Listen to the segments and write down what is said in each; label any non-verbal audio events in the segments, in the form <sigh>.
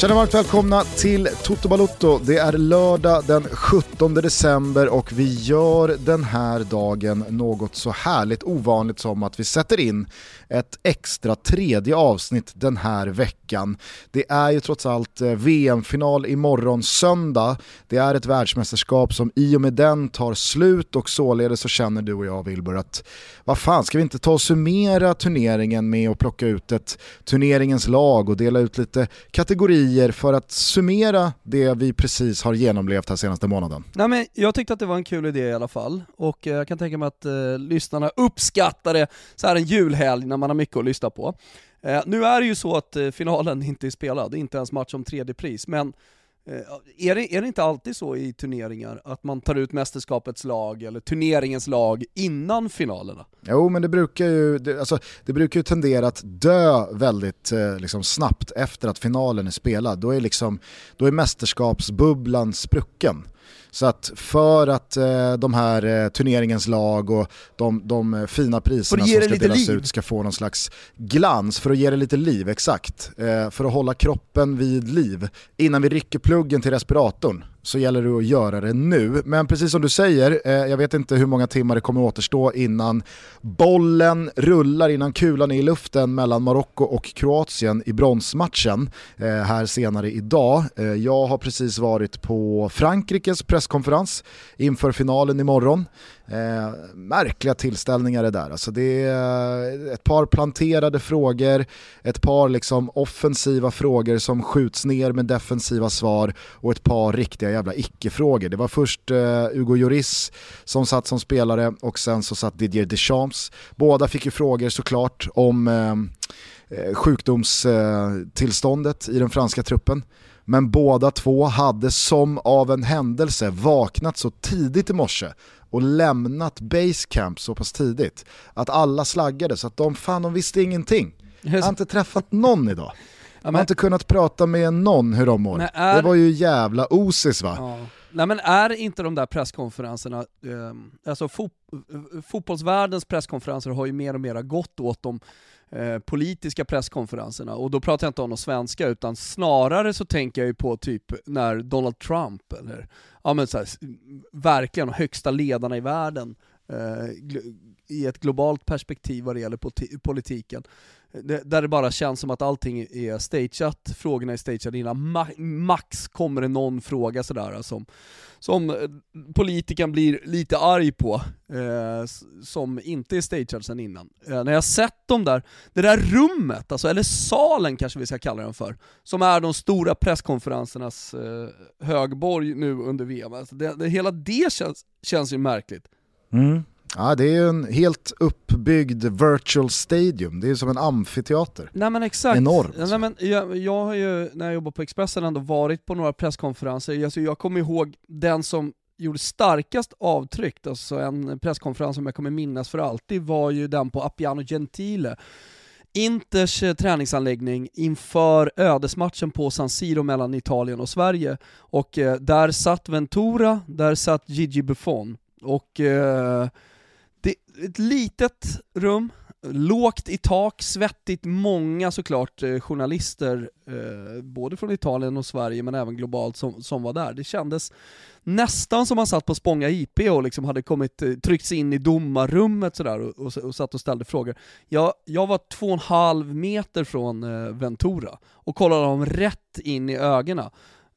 Tjena varmt välkomna till Toto Balotto. Det är lördag den 17 december och vi gör den här dagen något så härligt ovanligt som att vi sätter in ett extra tredje avsnitt den här veckan. Det är ju trots allt eh, VM-final imorgon söndag. Det är ett världsmästerskap som i och med den tar slut och således så känner du och jag Wilbur att vad fan ska vi inte ta och summera turneringen med att plocka ut ett turneringens lag och dela ut lite kategorier för att summera det vi precis har genomlevt här senaste månaden? Nej, men jag tyckte att det var en kul idé i alla fall och eh, jag kan tänka mig att eh, lyssnarna uppskattar det så här en julhelg när man har mycket att lyssna på. Eh, nu är det ju så att eh, finalen inte är spelad, inte ens match om tredje pris, men Eh, är det, är det inte alltid så i turneringar att man tar ut mästerskapets lag eller turneringens lag innan finalerna? Jo men det brukar ju, det, alltså, det brukar ju tendera att dö väldigt eh, liksom, snabbt efter att finalen är spelad. Då är, liksom, då är mästerskapsbubblan sprucken. Så att för att eh, de här eh, turneringens lag och de, de eh, fina priserna som ska delas liv. ut ska få någon slags glans, för att ge det lite liv, exakt. Eh, för att hålla kroppen vid liv innan vi rycker pluggen till respiratorn så gäller det att göra det nu. Men precis som du säger, eh, jag vet inte hur många timmar det kommer återstå innan bollen rullar, innan kulan är i luften mellan Marocko och Kroatien i bronsmatchen eh, här senare idag. Eh, jag har precis varit på Frankrikes presskonferens inför finalen imorgon. Eh, märkliga tillställningar det där. Alltså det är eh, ett par planterade frågor, ett par liksom offensiva frågor som skjuts ner med defensiva svar och ett par riktiga jävla icke-frågor. Det var först eh, Hugo Lloris som satt som spelare och sen så satt Didier Deschamps. Båda fick ju frågor såklart om eh, eh sjukdomstillståndet i den franska truppen. Men båda två hade som av en händelse vaknat så tidigt i morse och lämnat basecamp så pass tidigt att alla slaggade så att de, fan de visste ingenting. Jag har inte träffat någon idag. Man har inte kunnat prata med någon hur de mår. Är... Det var ju jävla osis va? Ja. Nej men är inte de där presskonferenserna, eh, alltså fot fotbollsvärldens presskonferenser har ju mer och mer gått åt de eh, politiska presskonferenserna, och då pratar jag inte om de svenska, utan snarare så tänker jag ju på typ när Donald Trump, eller ja men så här, verkligen de högsta ledarna i världen, Eh, i ett globalt perspektiv vad det gäller politiken, eh, där det bara känns som att allting är stageat, frågorna är stageade innan. max kommer det någon fråga sådär eh, som, som politikern blir lite arg på, eh, som inte är stagead sedan innan. Eh, när jag sett dem där, det där rummet, alltså, eller salen kanske vi ska kalla den för, som är de stora presskonferensernas eh, högborg nu under VM, alltså det, det, hela det känns, känns ju märkligt. Mm. Ja, det är en helt uppbyggd virtual stadium, det är som en amfiteater. Nej men exakt. Enormt. Nej, men jag, jag har ju, när jag jobbade på Expressen, ändå varit på några presskonferenser. Alltså, jag kommer ihåg den som gjorde starkast avtryck, alltså en presskonferens som jag kommer minnas för alltid, var ju den på Appiano Gentile. Inters eh, träningsanläggning inför ödesmatchen på San Siro mellan Italien och Sverige. Och eh, där satt Ventura, där satt Gigi Buffon. Och eh, det är ett litet rum, lågt i tak, svettigt, många såklart eh, journalister, eh, både från Italien och Sverige men även globalt som, som var där. Det kändes nästan som man satt på Spånga IP och liksom hade kommit, eh, tryckts in i domarrummet sådär och, och, och satt och ställde frågor. Jag, jag var två och en halv meter från eh, Ventura och kollade dem rätt in i ögonen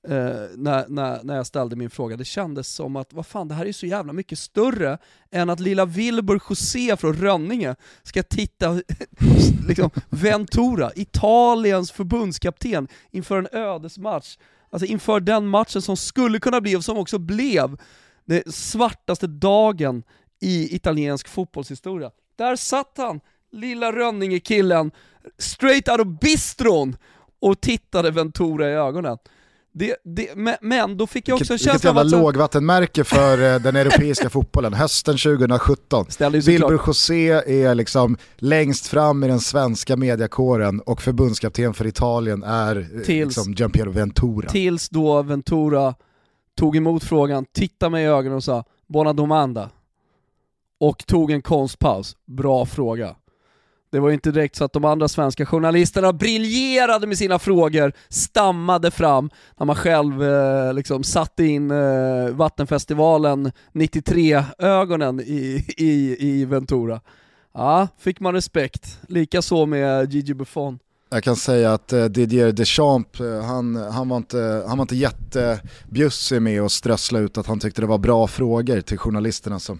eh, när, när, när jag ställde min fråga. Det kändes som att, vad fan, det här är så jävla mycket större än att lilla Wilbur José från Rönninge ska titta <laughs> liksom, Ventura, Italiens förbundskapten, inför en ödesmatch. Alltså inför den matchen som skulle kunna bli, och som också blev, den svartaste dagen i italiensk fotbollshistoria. Där satt han, lilla Rönninge-killen, straight out of bistron, och tittade Ventura i ögonen. Det, det, men då fick jag också vilket, känslan av att... Vilket jävla lågvattenmärke för eh, den europeiska <laughs> fotbollen, hösten 2017. Wilbur José är liksom längst fram i den svenska mediakåren och förbundskapten för Italien är eh, tills, liksom Giampiero Ventura. Tills då Ventura tog emot frågan, tittade mig i ögonen och sa Buona domanda. Och tog en konstpaus. Bra fråga. Det var ju inte direkt så att de andra svenska journalisterna briljerade med sina frågor, stammade fram, när man själv eh, liksom satte in eh, Vattenfestivalen 93-ögonen i, i, i Ventura. Ja, fick man respekt. Likaså med Gigi Buffon. Jag kan säga att eh, Didier Deschamps, eh, han, han, var inte, han var inte jättebjussig med att strössla ut att han tyckte det var bra frågor till journalisterna som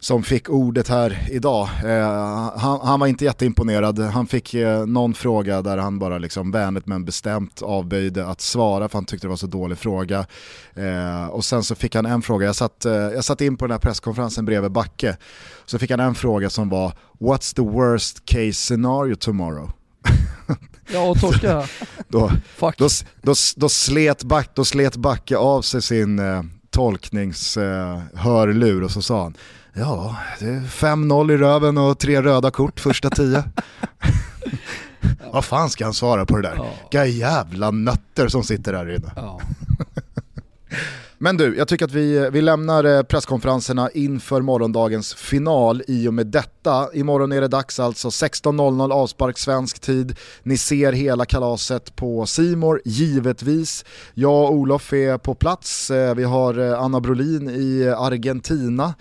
som fick ordet här idag. Eh, han, han, var inte jätteimponerad, han fick eh, någon fråga där han bara liksom vänligt men bestämt avböjde att svara för han tyckte det var så dålig fråga. Eh, och sen så fick han en fråga, jag satt, eh, jag satt in på den här presskonferensen bredvid Backe, så fick han en fråga som var “What's the worst case scenario tomorrow?” <laughs> Ja, och torska. <laughs> då, då, då, då, slet Back, då slet Backe av sig sin eh, tolkningshörlur eh, och så sa han Ja, det är 5-0 i röven och tre röda kort första tio. <laughs> Vad fan ska han svara på det där? Ja. Vilka jävla nötter som sitter där inne. Ja. <laughs> Men du, jag tycker att vi, vi lämnar eh, presskonferenserna inför morgondagens final i och med detta. Imorgon är det dags alltså, 16.00 avspark svensk tid. Ni ser hela kalaset på Simor givetvis. Jag och Olof är på plats. Eh, vi har eh, Anna Brolin i Argentina.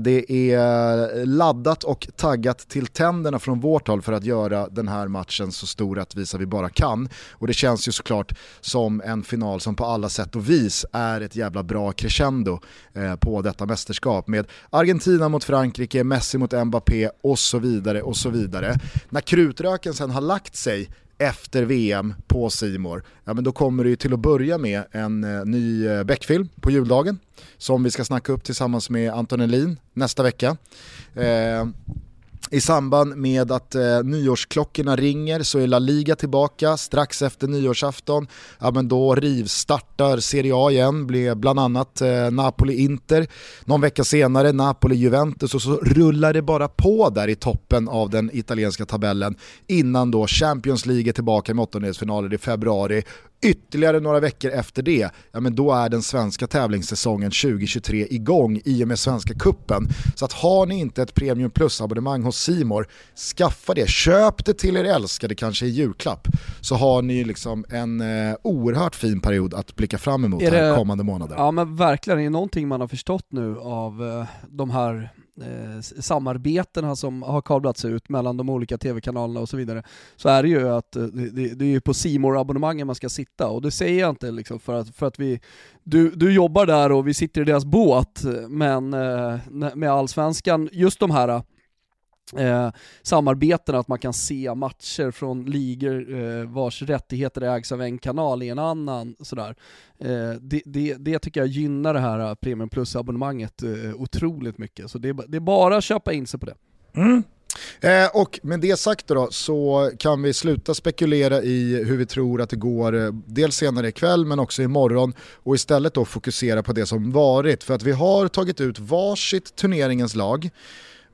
Det är laddat och taggat till tänderna från vårt håll för att göra den här matchen så stor rättvisa vi bara kan. Och det känns ju såklart som en final som på alla sätt och vis är ett jävla bra crescendo eh, på detta mästerskap med Argentina mot Frankrike, Messi mot Mbappé och så vidare och så vidare. När krutröken sen har lagt sig efter VM på Simor, ja men då kommer det ju till att börja med en eh, ny eh, Beck-film på juldagen som vi ska snacka upp tillsammans med Anton Elin nästa vecka. Eh, i samband med att eh, nyårsklockorna ringer så är La Liga tillbaka strax efter nyårsafton. Ja, men då rivstartar Serie A igen, blir bland annat eh, Napoli-Inter. Någon vecka senare Napoli-Juventus och så rullar det bara på där i toppen av den italienska tabellen innan då Champions League är tillbaka med åttondelsfinaler i februari Ytterligare några veckor efter det, ja men då är den svenska tävlingssäsongen 2023 igång i och med Svenska Kuppen. Så att har ni inte ett Premium Plus-abonnemang hos Simor, skaffa det. Köp det till er älskade, kanske i julklapp. Så har ni liksom en eh, oerhört fin period att blicka fram emot är här kommande månader. Ja men verkligen, är det någonting man har förstått nu av eh, de här eh, samarbetena som har kablats ut mellan de olika tv-kanalerna och så vidare, så är det ju att eh, det, det är ju på simor abonnemangen man ska sitta. Och det säger jag inte liksom för att, för att vi, du, du jobbar där och vi sitter i deras båt, eh, men eh, med allsvenskan, just de här eh, samarbeten, att man kan se matcher från ligor eh, vars rättigheter ägs av en kanal i en annan. Sådär. Eh, det, det, det, tycker jag gynnar det här eh, Premium Plus-abonnemanget eh, otroligt mycket. Så det, det, är bara att köpa in sig på det. Mm. Eh, och med det sagt då, så kan vi sluta spekulera i hur vi tror att det går, eh, dels senare ikväll men också imorgon och istället då fokusera på det som varit. För att vi har tagit ut varsitt turneringens lag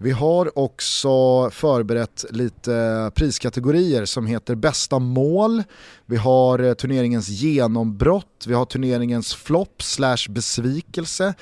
vi har också förberett lite priskategorier som heter bästa mål, vi har eh, turneringens genombrott, vi har turneringens flopp slash besvikelse,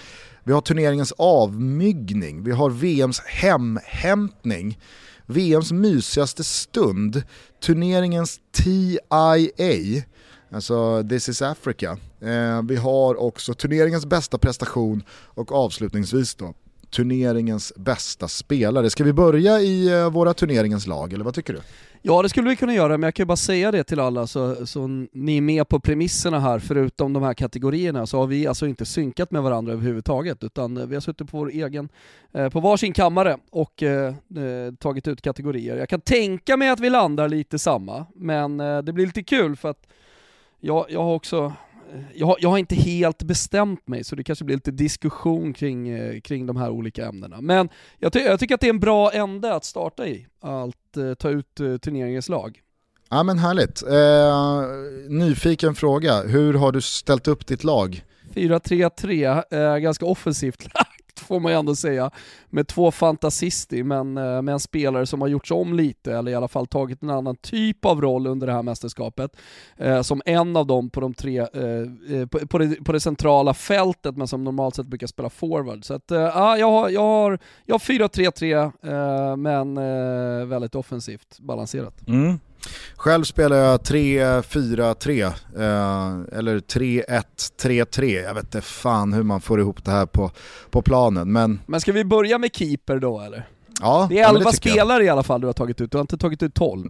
vi har turneringens avmyggning, vi har VMs hemhämtning, VMs mysigaste stund, turneringens TIA, alltså This is Africa. Eh, vi har också turneringens bästa prestation och avslutningsvis då turneringens bästa spelare. Ska vi börja i eh, våra turneringens lag, eller vad tycker du? Ja det skulle vi kunna göra, men jag kan ju bara säga det till alla så, så ni är med på premisserna här, förutom de här kategorierna så har vi alltså inte synkat med varandra överhuvudtaget, utan eh, vi har suttit på vår egen, eh, på varsin kammare och eh, eh, tagit ut kategorier. Jag kan tänka mig att vi landar lite samma, men eh, det blir lite kul för att jag, jag har också jag, jag har inte helt bestämt mig, så det kanske blir lite diskussion kring, eh, kring de här olika ämnena. Men jag, ty jag tycker att det är en bra ände att starta i, att eh, ta ut eh, turneringens lag. Ja men härligt. Eh, nyfiken fråga, hur har du ställt upp ditt lag? 4-3-3, eh, ganska offensivt <laughs> får man ju ändå säga. Med två fantasister, men eh, med en spelare som har gjorts om lite, eller i alla fall tagit en annan typ av roll under det här mästerskapet. Eh, som en av dem på de tre, eh, eh på, på, det, på, det, centrala fältet, men som normalt sett brukar spela forward. Så att, eh, ja, jag har, jag har, jag har 4-3-3, men väldigt offensivt balanserat. Mm. Själv spelar jag 3-4-3 eh, eller 3-1-3-3. Jag vet inte fan hur man får ihop det här på, på planen. Men... men ska vi börja med keeper då eller? Ja, det är 11 ja, spelare jag. i alla fall du har tagit ut, du har inte tagit ut 12.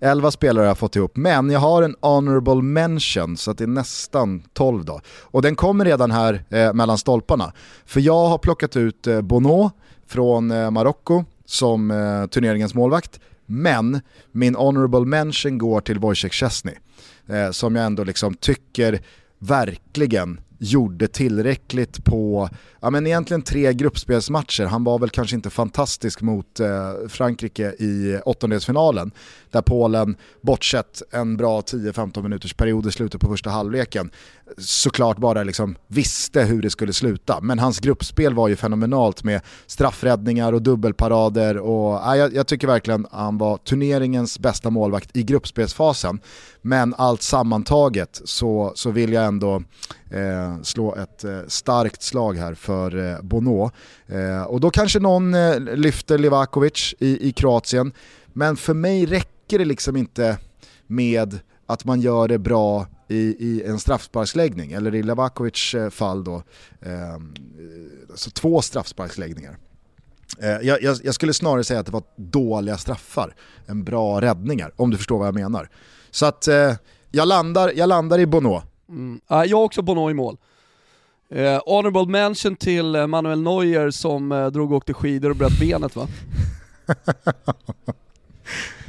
11 <laughs> spelare har jag fått ihop, men jag har en honorable mention så det är nästan 12 då. Och den kommer redan här eh, mellan stolparna. För jag har plockat ut eh, Bono från eh, Marocko som eh, turneringens målvakt. Men min honorable mention går till Wojciech Szczesny. Eh, som jag ändå liksom tycker verkligen gjorde tillräckligt på, ja men egentligen tre gruppspelsmatcher. Han var väl kanske inte fantastisk mot eh, Frankrike i åttondelsfinalen. Där Polen, bortsett en bra 10-15 minuters period i slutet på första halvleken, såklart bara liksom visste hur det skulle sluta. Men hans gruppspel var ju fenomenalt med straffräddningar och dubbelparader och ja, jag, jag tycker verkligen han var turneringens bästa målvakt i gruppspelsfasen. Men allt sammantaget så, så vill jag ändå eh, slå ett eh, starkt slag här för eh, Bono. Eh, och då kanske någon eh, lyfter Livakovic i, i Kroatien. Men för mig räcker det liksom inte med att man gör det bra i, i en straffsparksläggning, eller i Livakovics eh, fall då, eh, alltså två straffsparksläggningar. Eh, jag, jag, jag, skulle snarare säga att det var dåliga straffar än bra räddningar, om du förstår vad jag menar. Så att eh, jag, landar, jag landar i Bono. Mm. jag har också Bono i mål. Eh, honorable mention till eh, Manuel Neuer som eh, drog och åkte skidor och bröt benet va? <laughs>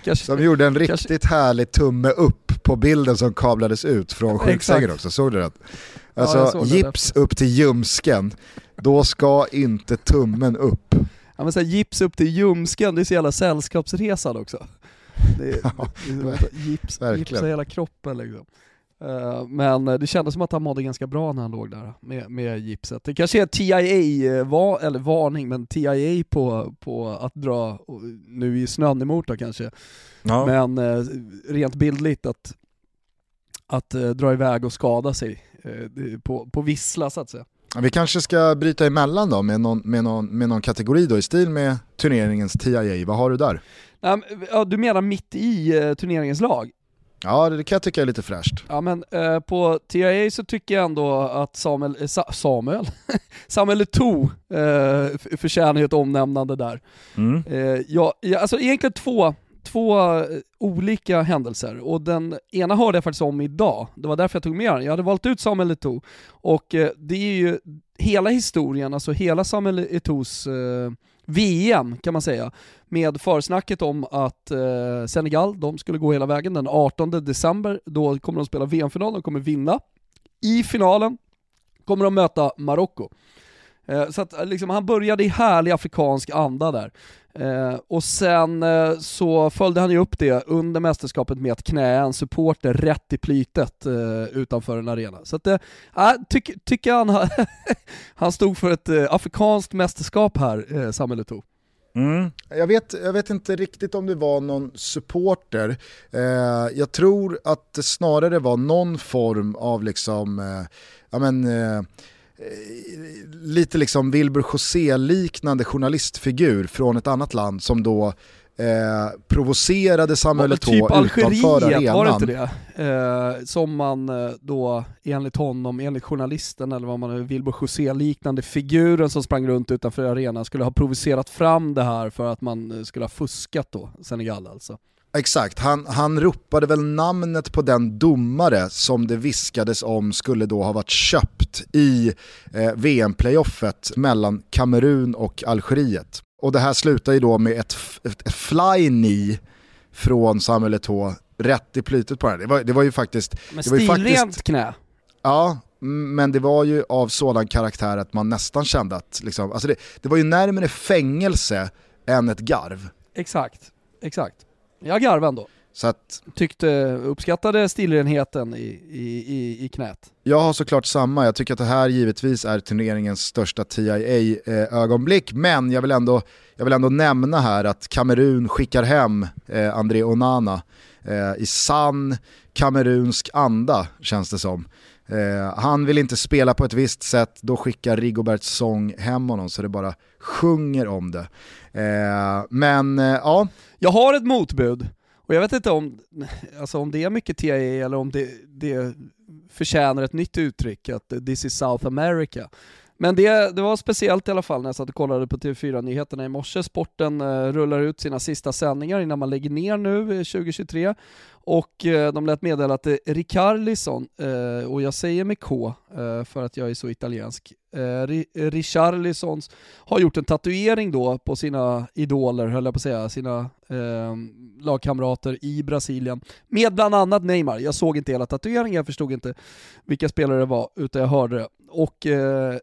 kanske, som gjorde en riktigt kanske... härlig tumme upp på bilden som kablades ut från sjuksängen också, såg du det? Alltså ja, gips det. upp till ljumsken, då ska inte tummen upp. Ja, men så här, gips upp till ljumsken, det är så jävla sällskapsresan också. Det är, <laughs> ja, det är gips, gipsa hela kroppen liksom. Uh, men det kändes som att han mådde ganska bra när han låg där med, med gipset. Det kanske är TIA, eh, var, eller varning, men TIA på, på att dra, nu i snön emot då kanske, ja. men uh, rent bildligt att, att dra iväg och skada sig på, på vissla så att säga. Vi kanske ska bryta emellan då med någon, med någon, med någon kategori då i stil med turneringens TIA. Vad har du där? Ja, du menar mitt i turneringens lag? Ja, det kan jag tycka är lite fräscht. Ja men uh, på TIA så tycker jag ändå att Samuel, Sa Samuel? <laughs> Samuel Eto'o uh, förtjänar ju ett omnämnande där. Mm. Uh, ja, alltså egentligen två, två olika händelser och den ena hörde jag faktiskt om idag. Det var därför jag tog med den. Jag hade valt ut Samuel Eto'o och det är ju hela historien, alltså hela Samuel Eto'os VM kan man säga, med försnacket om att eh, Senegal, de skulle gå hela vägen den 18 december, då kommer de spela VM-final, de kommer vinna. I finalen kommer de möta Marocko. Eh, så att liksom, han började i härlig afrikansk anda där. Eh, och sen eh, så följde han ju upp det under mästerskapet med att knä en supporter rätt i plytet eh, utanför en arena. Så att, eh, tycker tyck han, <laughs> han stod för ett eh, afrikanskt mästerskap här, eh, Samuel Eto'o. Mm. Jag, vet, jag vet inte riktigt om det var någon supporter. Eh, jag tror att det snarare var någon form av liksom, eh, ja men, eh, lite liksom Wilbur José-liknande journalistfigur från ett annat land som då eh, provocerade Samuel Eto'o typ utanför arenan. var det inte det? Eh, som man eh, då, enligt honom, enligt journalisten eller vad man nu Wilbur José-liknande figuren som sprang runt utanför arenan skulle ha provocerat fram det här för att man eh, skulle ha fuskat då, Senegal alltså. Exakt, han, han ropade väl namnet på den domare som det viskades om skulle då ha varit köpt i eh, VM-playoffet mellan Kamerun och Algeriet. Och det här slutar ju då med ett, ett, ett fly-knee från Samuel Eto'o rätt i plytet på den. Det var, det var ju faktiskt... Men stilrent knä. Ja, men det var ju av sådan karaktär att man nästan kände att, liksom, alltså det, det var ju närmare fängelse än ett garv. Exakt, exakt. Jag garvar ändå. Så att, Tyckte, uppskattade stilrenheten i, i, i, i knät. Jag har såklart samma, jag tycker att det här givetvis är turneringens största TIA-ögonblick, men jag vill, ändå, jag vill ändå nämna här att Kamerun skickar hem eh, André Onana eh, i sann kamerunsk anda känns det som. Eh, han vill inte spela på ett visst sätt, då skickar Rigobert Song hem honom så det bara sjunger om det. Eh, men eh, ja. Jag har ett motbud. Och jag vet inte om, alltså om det är mycket TIA eller om det, det förtjänar ett nytt uttryck, att this is South America. Men det, det var speciellt i alla fall när jag satt och kollade på TV4-nyheterna i morse. Sporten eh, rullar ut sina sista sändningar innan man lägger ner nu 2023. Och eh, de lät meddela att eh, Ricarlison, eh, och jag säger med K för att jag är så italiensk, uh, Richarlisons har gjort en tatuering då på sina idoler, höll jag på att säga, sina ehm, lagkamrater i Brasilien. Med bland annat Neymar. Jag såg inte hela tatueringen, jag förstod inte vilka spelare det var, utan jag hörde det och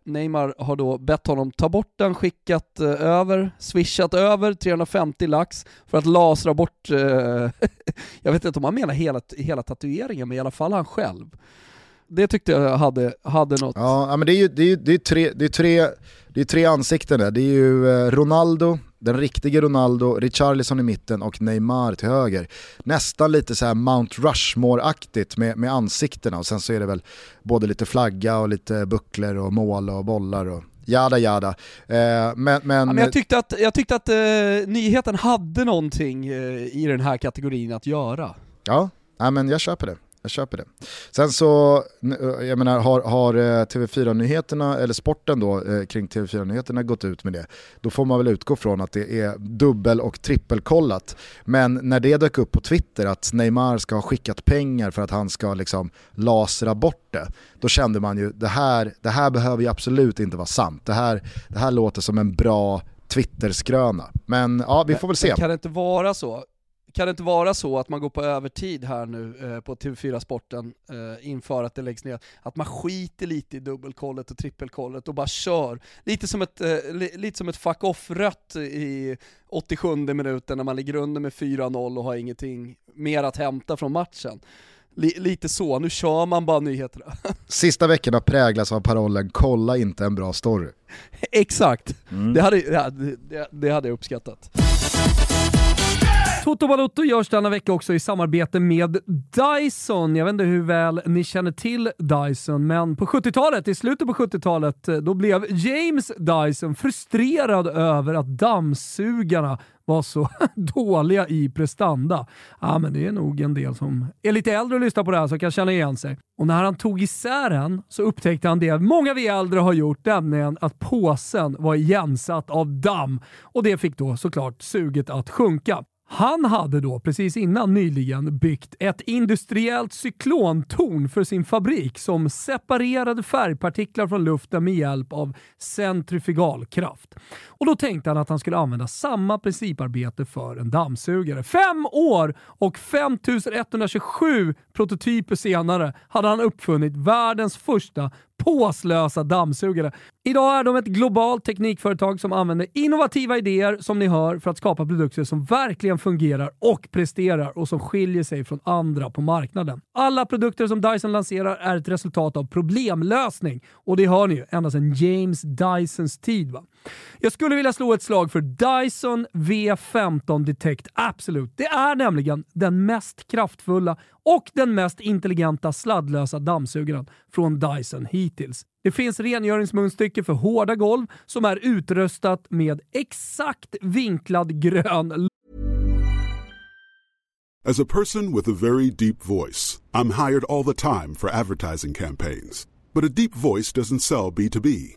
Neymar har då bett honom ta bort den, skickat över, swishat över 350 lax för att lasra bort, <laughs> jag vet inte om han menar hela, hela tatueringen, men i alla fall han själv. Det tyckte jag hade, hade något. Ja, men det är ju det är, det är tre, det är tre, det är tre ansikten där. Det är ju eh, Ronaldo, den riktige Ronaldo, Richarlison i mitten och Neymar till höger. Nästan lite så här Mount Rushmore-aktigt med, med ansiktena och sen så är det väl både lite flagga och lite bucklor och mål och bollar och jada jada. Eh, men, men... Ja, men jag tyckte att, jag tyckte att eh, nyheten hade någonting eh, i den här kategorin att göra. Ja, ja men jag köper det jag köper det. Sen så, jag menar, har, har eh, TV4-nyheterna, eller sporten då, eh, kring TV4-nyheterna gått ut med det, då får man väl utgå från att det är dubbel och trippelkollat. Men när det dök upp på Twitter att Neymar ska ha skickat pengar för att han ska liksom lasra bort det, då kände man ju det här, det här behöver ju absolut inte vara sant. Det här, det här låter som en bra Twitter-skröna. Men ja, vi får väl se. Men kan det inte vara så? Kan det inte vara så att man går på övertid här nu eh, på TV4 Sporten eh, inför att det läggs ner, att man skiter lite i dubbelkollet och trippelkollet och bara kör. Lite som ett, eh, li, lite som ett fuck off-rött i 87 minuten när man ligger under med 4-0 och har ingenting mer att hämta från matchen. L lite så, nu kör man bara nyheterna. <laughs> Sista veckorna präglas av parollen “kolla inte en bra story”. Exakt, mm. det, hade, det, det hade jag uppskattat. Toto Balotto görs denna vecka också i samarbete med Dyson. Jag vet inte hur väl ni känner till Dyson, men på 70-talet, i slutet på 70-talet, eh, då blev James Dyson frustrerad över att dammsugarna var så <laughs> dåliga i prestanda. Ja, men det är nog en del som är lite äldre och lyssnar på det här som kan känna igen sig. Och när han tog isär den så upptäckte han det många vi äldre har gjort, nämligen att påsen var igensatt av damm. Och det fick då såklart suget att sjunka. Han hade då precis innan nyligen byggt ett industriellt cyklontorn för sin fabrik som separerade färgpartiklar från luften med hjälp av centrifugalkraft. Och då tänkte han att han skulle använda samma principarbete för en dammsugare. Fem år och 5127 prototyper senare hade han uppfunnit världens första påslösa dammsugare. Idag är de ett globalt teknikföretag som använder innovativa idéer, som ni hör, för att skapa produkter som verkligen fungerar och presterar och som skiljer sig från andra på marknaden. Alla produkter som Dyson lanserar är ett resultat av problemlösning och det hör ni ju ända sedan James Dysons tid. Va? Jag skulle vilja slå ett slag för Dyson V15 Detect Absolute. Det är nämligen den mest kraftfulla och den mest intelligenta sladdlösa dammsugaren från Dyson hittills. Det finns rengöringsmunstycke för hårda golv som är utrustat med exakt vinklad grön As a person with a very deep voice, I'm hired all the time for advertising campaigns. But a deep voice doesn't sell B2B,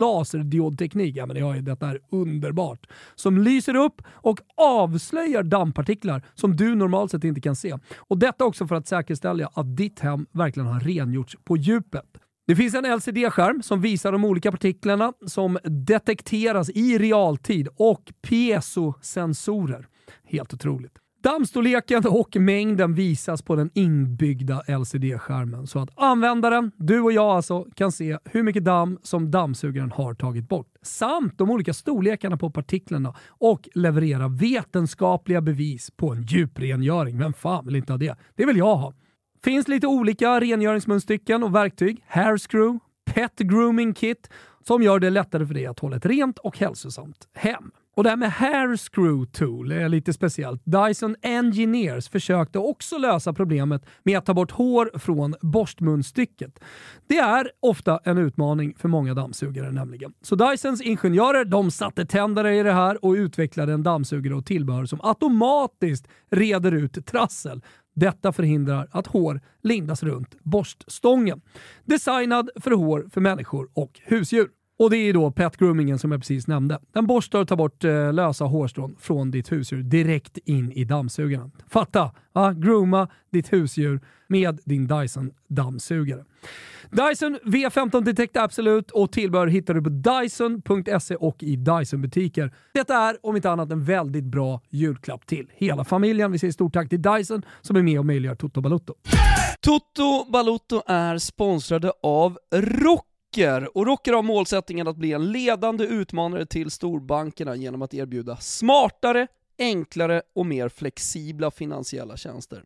Laserdiodteknik, ja men ja, detta är underbart. Som lyser upp och avslöjar dammpartiklar som du normalt sett inte kan se. Och detta också för att säkerställa att ditt hem verkligen har rengjorts på djupet. Det finns en LCD-skärm som visar de olika partiklarna som detekteras i realtid och piezosensorer. Helt otroligt. Dammstorleken och mängden visas på den inbyggda LCD-skärmen så att användaren, du och jag alltså, kan se hur mycket damm som dammsugaren har tagit bort. Samt de olika storlekarna på partiklarna och leverera vetenskapliga bevis på en djuprengöring. Vem fan vill inte ha det? Det vill jag ha. Finns lite olika rengöringsmunstycken och verktyg, hairscrew, pet grooming kit, som gör det lättare för dig att hålla ett rent och hälsosamt hem. Och det här med Hair Screw Tool är lite speciellt. Dyson Engineers försökte också lösa problemet med att ta bort hår från borstmunstycket. Det är ofta en utmaning för många dammsugare nämligen. Så Dysons ingenjörer de satte tänderna i det här och utvecklade en dammsugare och tillbehör som automatiskt reder ut trassel. Detta förhindrar att hår lindas runt borststången. Designad för hår för människor och husdjur. Och det är då pet groomingen som jag precis nämnde. Den borstar och tar bort eh, lösa hårstrån från ditt husdjur direkt in i dammsugaren. Fatta! Va? Grooma ditt husdjur med din Dyson dammsugare. Dyson V15 Detect Absolut och tillbehör hittar du på Dyson.se och i Dyson-butiker. Detta är om inte annat en väldigt bra julklapp till hela familjen. Vi säger stort tack till Dyson som är med och möjliggör Toto Balotto. Toto Balotto är sponsrade av Rock Rocker. Och Rocker har målsättningen att bli en ledande utmanare till storbankerna genom att erbjuda smartare, enklare och mer flexibla finansiella tjänster.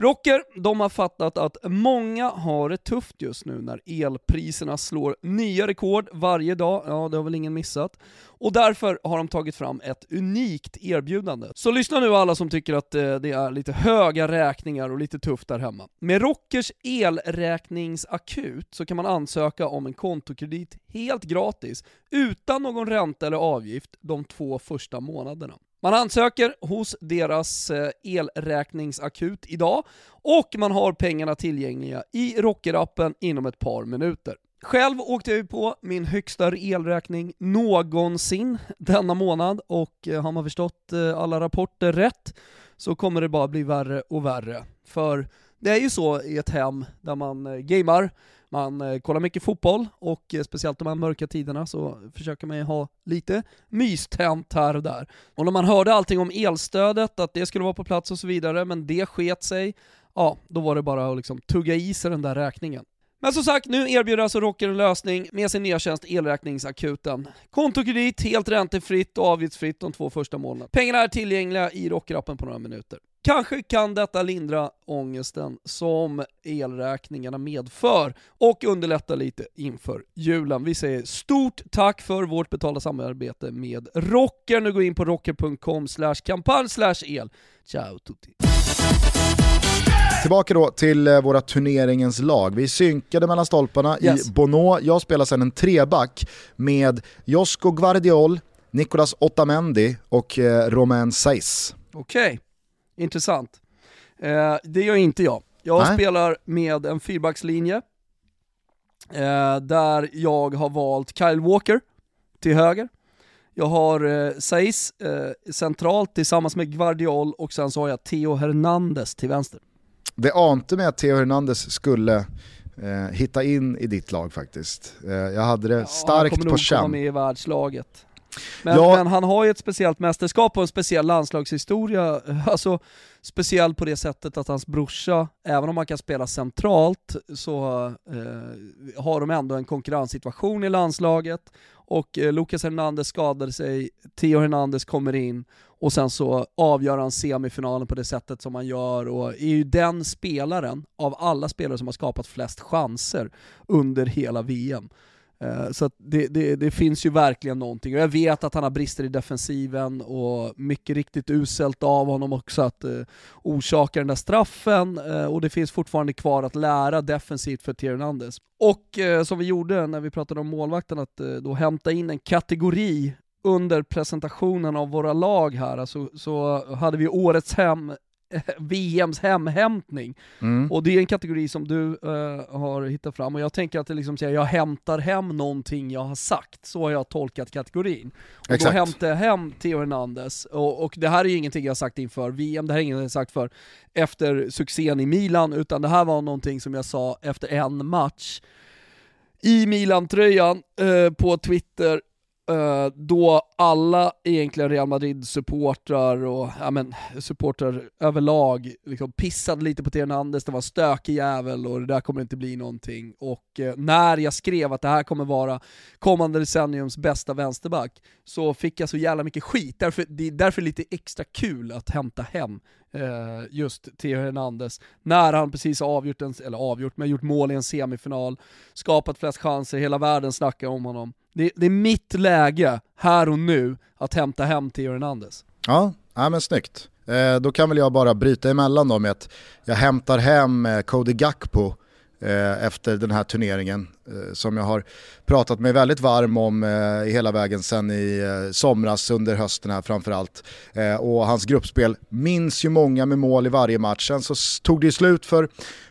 Rocker, de har fattat att många har det tufft just nu när elpriserna slår nya rekord varje dag, ja det har väl ingen missat. Och därför har de tagit fram ett unikt erbjudande. Så lyssna nu alla som tycker att eh, det är lite höga räkningar och lite tufft där hemma. Med Rockers elräkningsakut så kan man ansöka om en kontokredit helt gratis, utan någon ränta eller avgift de två första månaderna. Man ansöker hos deras eh, elräkningsakut idag och man har pengarna tillgängliga i Rockerappen inom ett par minuter. Själv åkte jag ju på min högsta elräkning någonsin denna månad och eh, har man förstått eh, alla rapporter rätt så kommer det bara bli värre och värre. För det är ju så i ett hem där man gamar man eh, kollar mycket fotboll och eh, speciellt de här mörka tiderna så försöker man ju ha lite mystänt här och där. Och när man hörde allting om elstödet, att det skulle vara på plats och så vidare, men det sket sig, ja, då var det bara att liksom tugga i sig den där räkningen. Men som sagt, nu erbjuder alltså Rocker en lösning med sin nya tjänst Elräkningsakuten. Kontokredit helt räntefritt och avgiftsfritt de två första månaderna. Pengarna är tillgängliga i Rockerappen på några minuter. Kanske kan detta lindra ångesten som elräkningarna medför och underlätta lite inför julen. Vi säger stort tack för vårt betalda samarbete med Rocker. Nu går in på rocker.com kampanj el. Ciao tutti! Tillbaka då till eh, våra turneringens lag. Vi synkade mellan stolparna yes. i Bono. Jag spelar sedan en treback med Josko Guardiol, Nicolas Otamendi och eh, Romain Saiz. Okej. Okay. Intressant. Eh, det gör inte jag. Jag Nej. spelar med en fyrbackslinje, eh, där jag har valt Kyle Walker till höger. Jag har eh, Saiz eh, centralt tillsammans med Guardiol och sen så har jag Theo Hernandez till vänster. Det ante mig att Theo Hernandez skulle eh, hitta in i ditt lag faktiskt. Eh, jag hade det starkt på känn. Han kommer nog komma med i världslaget. Men, ja. men, han har ju ett speciellt mästerskap och en speciell landslagshistoria, <laughs> alltså speciell på det sättet att hans brorsa, även om han kan spela centralt, så eh, har de ändå en konkurrenssituation i landslaget och eh, Lucas Hernandez skadade sig, Theo Hernandez kommer in och sen så avgör han semifinalen på det sättet som han gör och är ju den spelaren av alla spelare som har skapat flest chanser under hela VM. Eh, så det, det, det, finns ju verkligen någonting. Och jag vet att han har brister i defensiven och mycket riktigt uselt av honom också att eh, orsaka den där straffen. Eh, och det finns fortfarande kvar att lära defensivt för Theo Hernandez. Och som vi gjorde när vi pratade om målvakten, att då hämta in en kategori under presentationen av våra lag här, alltså, så hade vi årets hem <laughs> VMs hemhämtning. Mm. Och det är en kategori som du uh, har hittat fram, och jag tänker att det liksom säger jag hämtar hem någonting jag har sagt, så har jag tolkat kategorin. Och Exakt. då hämtar jag hem Theo Hernandez, och, och, det här är ju ingenting jag har sagt inför VM, det här är ingenting jag har sagt för efter succén i Milan, utan det här var någonting som jag sa efter en match i Milan-tröjan uh, på Twitter Eh, då alla egentligen Real Madrid-supportrar och ja, men, supportrar överlag liksom pissade lite på Theo Hernandez, det var en stökig jävel och det där kommer inte bli någonting. Och eh, när jag skrev att det här kommer vara kommande decenniums bästa vänsterback, så fick jag så jävla mycket skit. Därför, det är därför lite extra kul att hämta hem eh, just Theo Hernandez, när han precis har avgjort, en, eller avgjort, men gjort mål i en semifinal, skapat flest chanser, hela världen snackar om honom. Det, det, är mitt läge, här och nu, att hämta hem Theo Hernandez. Ja, ja men snyggt. Eh, då kan väl jag bara bryta emellan då med att jag hämtar hem eh, Cody Gakpo eh, efter den här turneringen Eh, som jag har pratat mig väldigt varm om eh, hela vägen sen i eh, somras under hösten här framförallt. Eh, och hans gruppspel minns ju många med mål i varje match. Sen så tog det ju slut för,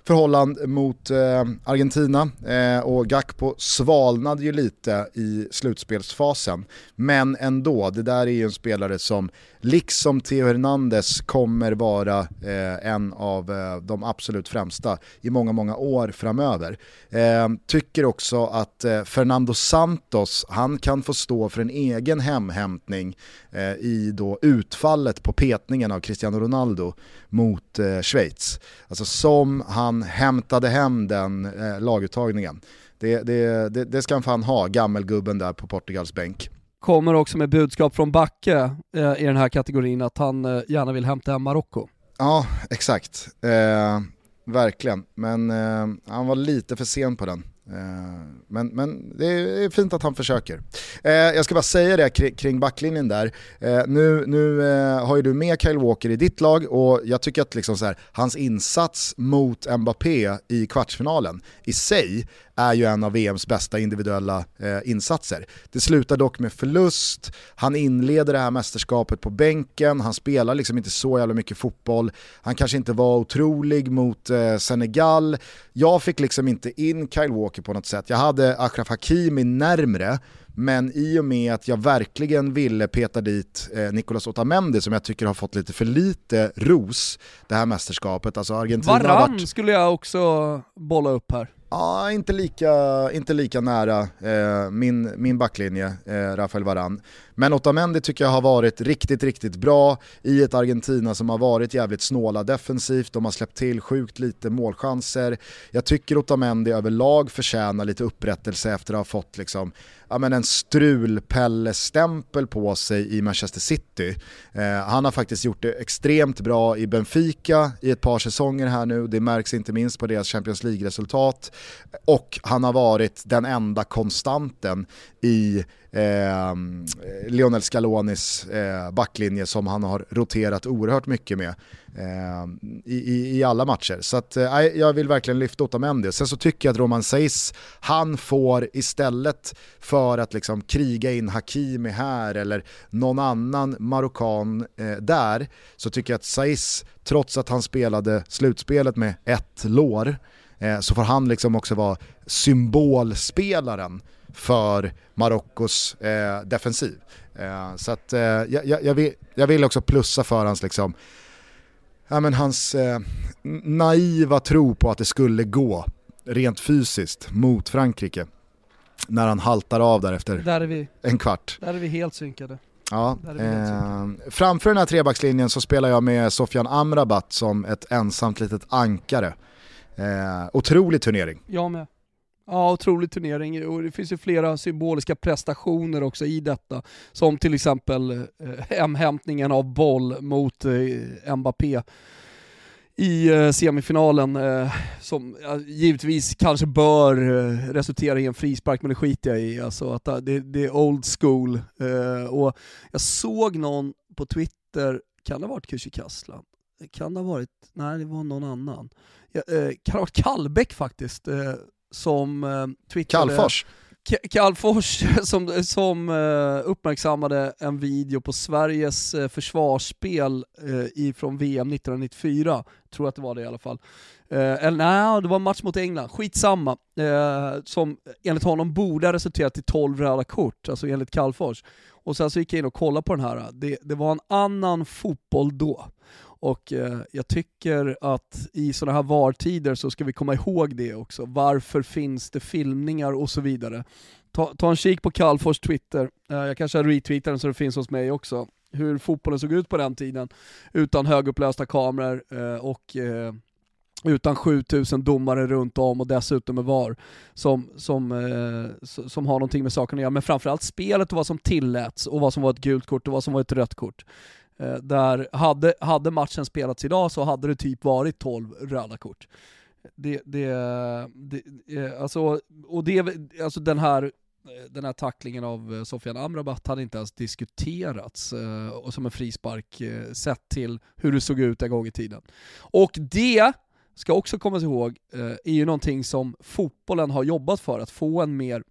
för Holland mot eh, Argentina eh, och Gakpo svalnade ju lite i slutspelsfasen. Men ändå, det där är ju en spelare som liksom Theo Hernandez kommer vara eh, en av eh, de absolut främsta i många, många år framöver. Eh, tycker också att Fernando Santos, han kan få stå för en egen hemhämtning eh, i då utfallet på petningen av Cristiano Ronaldo mot eh, Schweiz. Alltså som han hämtade hem den eh, laguttagningen. Det, det, det, det ska han fan ha, gammelgubben där på Portugals bänk kommer också med budskap från Backe eh, i den här kategorin att han eh, gärna vill hämta hem Marocko. Ja, exakt. Eh, verkligen, men eh, han var lite för sen på den. Eh, men, men det är fint att han försöker. Eh, jag ska bara säga det kring backlinjen där. Eh, nu nu har ju du med Kyle Walker i ditt lag och jag tycker att liksom så här, hans insats mot Mbappé i kvartsfinalen i sig är ju en av VMs bästa individuella eh, insatser. Det slutar dock med förlust, han inleder det här mästerskapet på bänken, han spelar liksom inte så jävla mycket fotboll, han kanske inte var otrolig mot eh, Senegal. Jag fick liksom inte in Kyle Walker på något sätt, jag hade Achraf Hakimi närmre, men i och med att jag verkligen ville peta dit eh, Nicolas Otamendi som jag tycker har fått lite för lite ros det här mästerskapet. Alltså Argentina Varann varit... skulle jag också bolla upp här. Ja, inte lika, inte lika nära eh, min, min backlinje, eh, Rafael Varan. Men Otamendi tycker jag har varit riktigt, riktigt bra i ett Argentina som har varit jävligt snåla defensivt, de har släppt till sjukt lite målchanser. Jag tycker Otamendi överlag förtjänar lite upprättelse efter att ha fått liksom, ja, men en strulpelle-stämpel på sig i Manchester City. Eh, han har faktiskt gjort det extremt bra i Benfica i ett par säsonger här nu, det märks inte minst på deras Champions League-resultat. Och han har varit den enda konstanten i eh, Lionel Scalonis eh, backlinje som han har roterat oerhört mycket med eh, i, i, alla matcher. Så att, eh, jag vill verkligen lyfta Otamendi. Sen så tycker jag att Roman Seis, han får istället för att liksom kriga in Hakimi här eller någon annan marockan eh, där, så tycker jag att Seis, trots att han spelade slutspelet med ett lår, eh, så får han liksom också vara symbolspelaren för Marockos eh, defensiv. Eh, så att, eh, jag, jag, vill, jag, vill, också plussa för hans, liksom, ja, men hans eh, naiva tro på att det skulle gå rent fysiskt mot Frankrike. När han haltar av där efter där en kvart. Där är vi helt synkade. Ja, eh, framför den här trebackslinjen så spelar jag med Sofian Amrabat som ett ensamt litet ankare. Eh, otrolig turnering. Jag med. Ja, otrolig turnering och det finns ju flera symboliska prestationer också i detta. Som till exempel eh, hemhämtningen av boll mot eh, Mbappé i eh, semifinalen eh, som givetvis kanske bör eh, resultera i en frispark, men det skiter jag i. Alltså att det, det är old school. Eh, och jag såg någon på Twitter, kan det ha varit Kücükaslan? Kan det ha varit, nej det var någon annan. Ja, kan det ha varit Kallbäck faktiskt, eh, som twittrade... Kallfors? Kallfors <laughs> som, som uh, uppmärksammade en video på Sveriges uh, försvarsspel från VM 1994, tror att det var det i alla fall. eller nej, det var en match mot England, skitsamma. som enligt honom borde ha resulterat i 12 röda kort, alltså enligt Kallfors. Och sen så gick jag in och kollade på den här, det, det var en annan fotboll då. Och eh, jag tycker att i sådana här VAR-tider så ska vi komma ihåg det också. Varför finns det filmningar och så vidare. Ta, ta en kik på Kalfors Twitter, eh, jag kanske har retweetat den så det finns hos mig också. Hur fotbollen såg ut på den tiden, utan högupplösta kameror eh, och eh, utan 7000 domare runt om och dessutom med VAR som, som, eh, som har någonting med saken att göra. Men framförallt spelet och vad som tilläts och vad som var ett gult kort och vad som var ett rött kort. Eh, där hade, hade matchen spelats idag så hade det typ varit 12 röda kort. Det, det, det, eh, alltså, och det, alltså den här eh, den här tacklingen av Sofian Amrabat hade inte ens diskuterats och som en frispark sett till hur det såg ut en gång i tiden. Och det ska också komma ihåg är ju någonting som fotbollen har jobbat för, att få en mer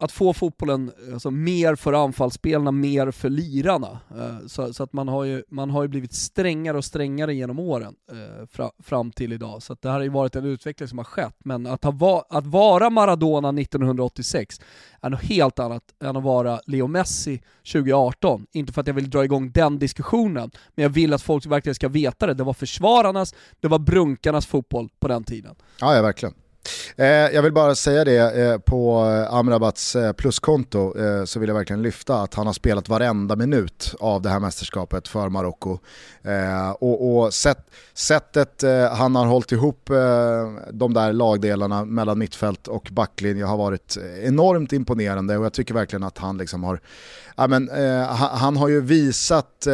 att få fotbollen alltså, mer för anfallsspelarna, mer för lirarna. Eh, så, så, att man har, ju, man har ju blivit strängare och strängare genom åren eh, fra, fram till idag. Så det här har ju varit en utveckling som har skett. Men att, ha, att vara Maradona 1986 är något helt annat än att vara Leo Messi 2018. Inte för att jag vill dra igång den diskussionen, men jag vill att folk verkligen ska veta det. Det var försvararnas, det var brunkarnas fotboll på den tiden. Ja, ja verkligen. Eh, jag vill bara säga det, eh, på eh, Amrabats eh, pluskonto eh, så vill jag verkligen lyfta att han har spelat varenda minut av det här mästerskapet för Marocko. Eh, och, och sätt, sättet han har hållit ihop de där lagdelarna mellan mittfält och backlinje har varit enormt imponerande och jag tycker verkligen att han liksom har ja, men, han, har ju visat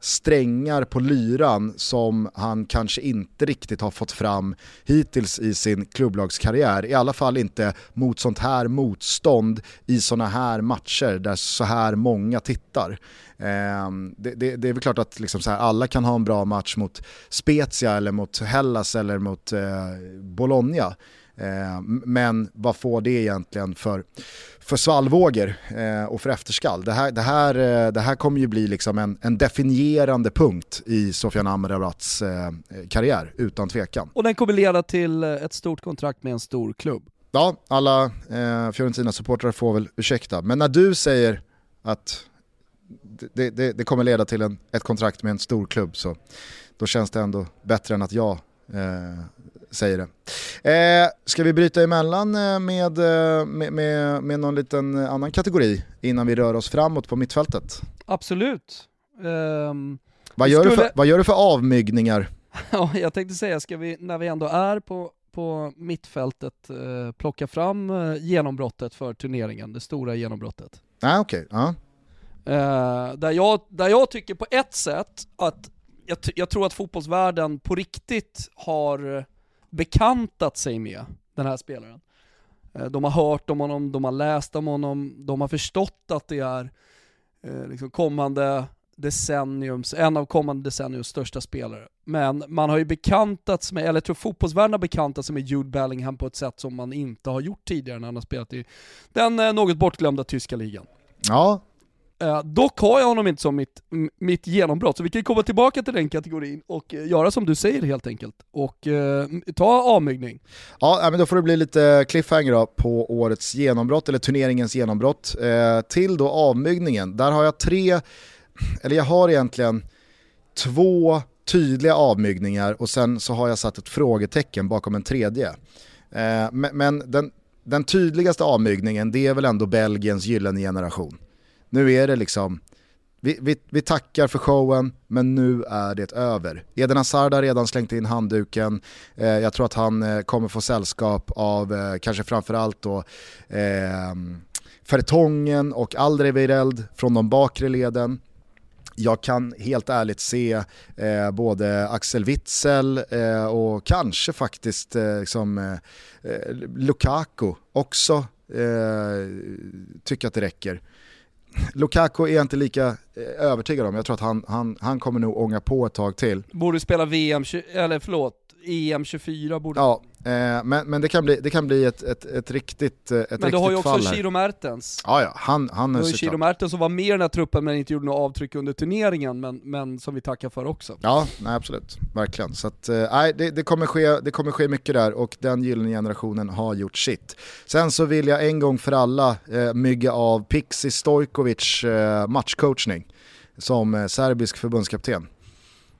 strängar på lyran som han kanske inte riktigt har fått fram hittills i sin klubblagskarriär. I alla fall inte mot sånt här motstånd i såna här matcher där så här många tittar. Eh, det, det, det, är väl klart att liksom så här, alla kan ha en bra match mot Spezia eller mot Hellas eller mot eh, Bologna. Eh, men vad får det egentligen för, för svallvågor eh, och för efterskall? Det här, det här, eh, det här kommer ju bli liksom en, en definierande punkt i Sofian Amrabats karriär, utan tvekan. Och den kommer leda till ett stort kontrakt med en stor klubb. Ja, alla eh, Fiorentina-supportrar får väl ursäkta, men när du säger att det, det, det kommer leda till en, ett kontrakt med en stor klubb så då känns det ändå bättre än att jag eh, säger det. Eh, ska vi bryta emellan eh, med, eh, med, med, med någon liten annan kategori innan vi rör oss framåt på mittfältet? Absolut. Um, vad, gör skulle... du för, vad gör du för avmygningar? <laughs> ja, jag tänkte säga, ska vi, när vi ändå är på, på mittfältet, eh, plocka fram eh, genombrottet för turneringen, det stora genombrottet? Ah, okay. Ah. Eh, där, jag, där jag tycker på ett sätt att jag, jag tror att fotbollsvärlden på riktigt har bekantat sig med den här spelaren. Eh, de har hört om honom, de har läst om honom, de har förstått att det är eh, liksom kommande decenniums, en av kommande decenniums största spelare. Men man har ju bekantats med, eller jag tror fotbollsvärlden har bekantat sig med Jude Bellingham på ett sätt som man inte har gjort tidigare när han har spelat i den eh, något bortglömda tyska ligan. Ja, Uh, dock har jag honom inte som mitt, mitt genombrott, så vi kan komma tillbaka till den kategorin och uh, göra som du säger helt enkelt. Och uh, ta avmygning. Ja, men då får det bli lite cliffhanger då på årets genombrott, eller turneringens genombrott. till då avmygningen, där har jag tre, eller jag har egentligen två tydliga avmygningar och sen så har jag satt ett frågetecken bakom en tredje. men, men den, den tydligaste avmygningen, det är väl ändå Belgiens gyllene generation. Nu är det liksom, vi, vi, vi, tackar för showen, men nu är det över. Eden Hazard har redan slängt in handduken, eh, jag tror att han eh, kommer få sällskap av eh, kanske framförallt då eh, Fertongen och Alderweireld från de bakre leden. jag kan helt ärligt se eh, både Axel Witzel eh, och kanske faktiskt eh, liksom, eh, Lukaku också eh, att det räcker. Lukaku är jag inte lika eh, övertygad om, jag tror att han, han, han kommer nog ånga på ett tag till. Borde spela VM, eller förlåt, EM24 borde... Ja, eh, men, men det kan bli, det kan bli ett, ett, ett riktigt ett Men du har ju också Chiro Mertens. Ja, ja, han, han är Chiro Mertens som var med i den här truppen men inte gjorde något avtryck under turneringen, men, men som vi tackar för också. Ja, nej, absolut. Verkligen. Så att, eh, det, det, kommer ske, det kommer ske mycket där och den gyllene generationen har gjort sitt. Sen så vill jag en gång för alla eh, mygga av Pixi Stojkovic eh, matchcoachning som eh, serbisk förbundskapten.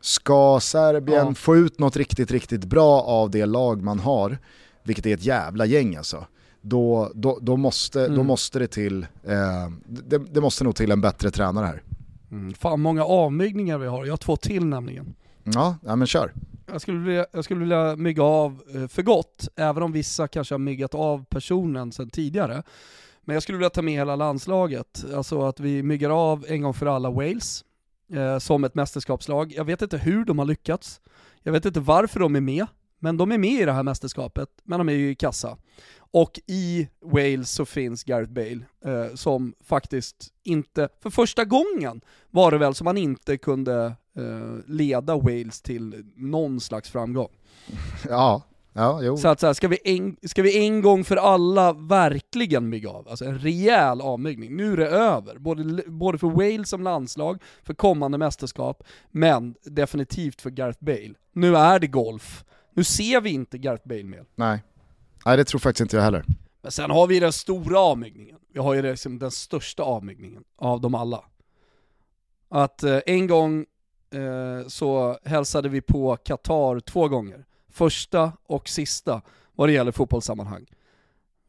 Ska Serbien ja. få ut något riktigt, riktigt bra av det lag man har, vilket är ett jävla gäng alltså, då, då, då, måste, mm. då måste det till, eh, det, det, måste nog till en bättre tränare här. Mm. Fan många avmygningar vi har, jag har två till nämligen. Ja, ja men kör. Jag skulle, vilja, jag skulle vilja mygga av eh, för gott, även om vissa kanske har myggat av personen sedan tidigare. Men jag skulle vilja ta med hela landslaget, alltså att vi myggar av en gång för alla Wales, eh, som ett mästerskapslag. Jag vet inte hur de har lyckats. Jag vet inte varför de är med, men de är med i det här mästerskapet, men de är ju i kassa. Och i Wales så finns Gareth Bale, eh, som faktiskt inte, för första gången var det väl som han inte kunde eh, leda Wales till någon slags framgång. <laughs> Ja, Ja, jo. Så att så här, ska, vi en, ska vi en gång för alla verkligen mygga av, alltså en rejäl avmyggning. Nu är det över, både, både för Wales som landslag, för kommande mästerskap, men definitivt för Gareth Bale. Nu är det golf. Nu ser vi inte Gareth Bale mer. Nej. Nej, det tror faktiskt inte jag heller. Men sen har vi den stora avmyggningen. Vi har ju liksom den största avmyggningen av dem alla. Att eh, en gång eh, så hälsade vi på Qatar två gånger första och sista vad det gäller fotbollssammanhang.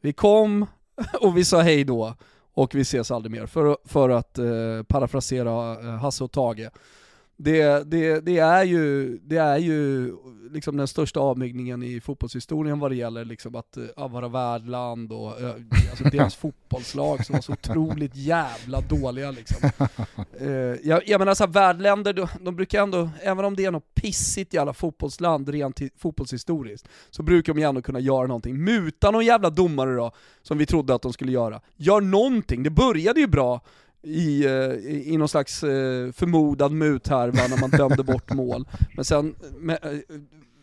Vi kom <laughs> och vi sa hej då och vi ses aldrig mer, för, för att eh, parafrasera eh, Hasse och Tage det, det, det, är ju, det är ju liksom den största avmygningen i fotbollshistorien vad det gäller liksom att ja, vara värdland och alltså deras <laughs> fotbollslag som var så otroligt jävla dåliga liksom. Uh, <laughs> jag, jag menar såhär, värdländer, de, de, brukar ändå, även om det är något pissigt jävla fotbollsland rent fotbollshistoriskt, så brukar de ju ändå kunna göra någonting. Muta någon jävla domare då, som vi trodde att de skulle göra. Gör någonting, det började ju bra i, eh, i, i någon slags eh, förmodad muthärva när man dömde bort mål. Men sen, med, eh,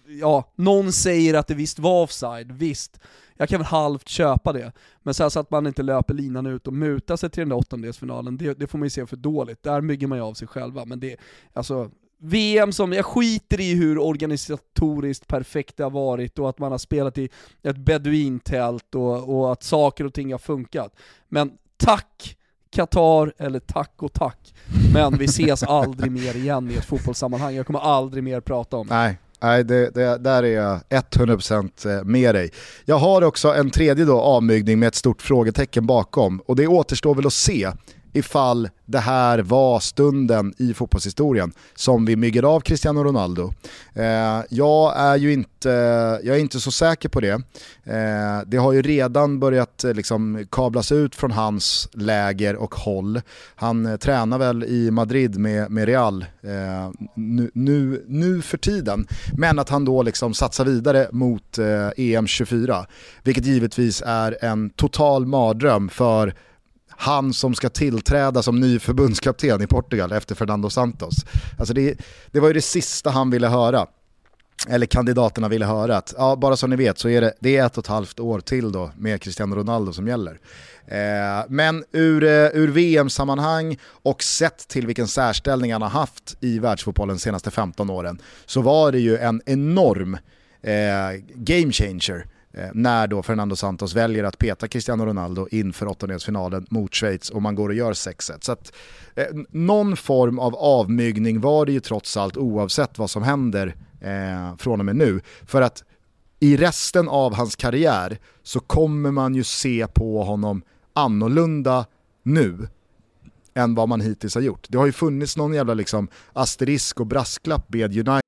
ja, någon säger att det visst var offside, visst. Jag kan väl halvt köpa det. Men så, så att man inte löper linan ut och mutar sig till den där åttondelsfinalen, det, det får man ju se för dåligt. Där bygger man ju av sig själva. Men det, alltså, VM som, jag skiter i hur organisatoriskt perfekt det har varit och att man har spelat i ett beduintält och, och att saker och ting har funkat. Men tack Qatar eller tack och tack. Men vi ses aldrig mer igen i ett fotbollssammanhang. Jag kommer aldrig mer prata om det. Nej, Nej, det, det, där är jag 100% eh, med dig. Jag har också en tredje då avmygning med ett stort frågetecken bakom och det återstår väl att se ifall det här var stunden i fotbollshistorien som vi myggade av Cristiano Ronaldo. Eh, jag är ju inte, jag är inte så säker på det. Eh, det har ju redan börjat eh, liksom, kablas ut från hans läger och håll. Han eh, tränar väl i Madrid med, med Real eh, nu, nu, nu, för tiden. Men att han då liksom satsar vidare mot eh, EM 24, vilket givetvis är en total mardröm för han som ska tillträda som ny förbundskapten i Portugal efter Fernando Santos. Alltså det, det var ju det sista han ville höra eller kandidaterna ville höra att, ja, bara så ni vet så är det, det är ett och ett halvt år till då med Cristiano Ronaldo som gäller. Eh, men ur, eh, ur VM-sammanhang och sett till vilken särställning han har haft i världsfotbollen de senaste 15 åren så var det ju en enorm eh, game changer Eh, när då Fernando Santos väljer att peta Cristiano Ronaldo inför åttondelsfinalen mot Schweiz och man går och gör 6-1. Så att, eh, någon form av avmygning var det ju trots allt oavsett vad som händer eh, från och med nu. För att i resten av hans karriär så kommer man ju se på honom annorlunda nu än vad man hittills har gjort. Det har ju funnits någon jävla liksom asterisk och brasklapp med United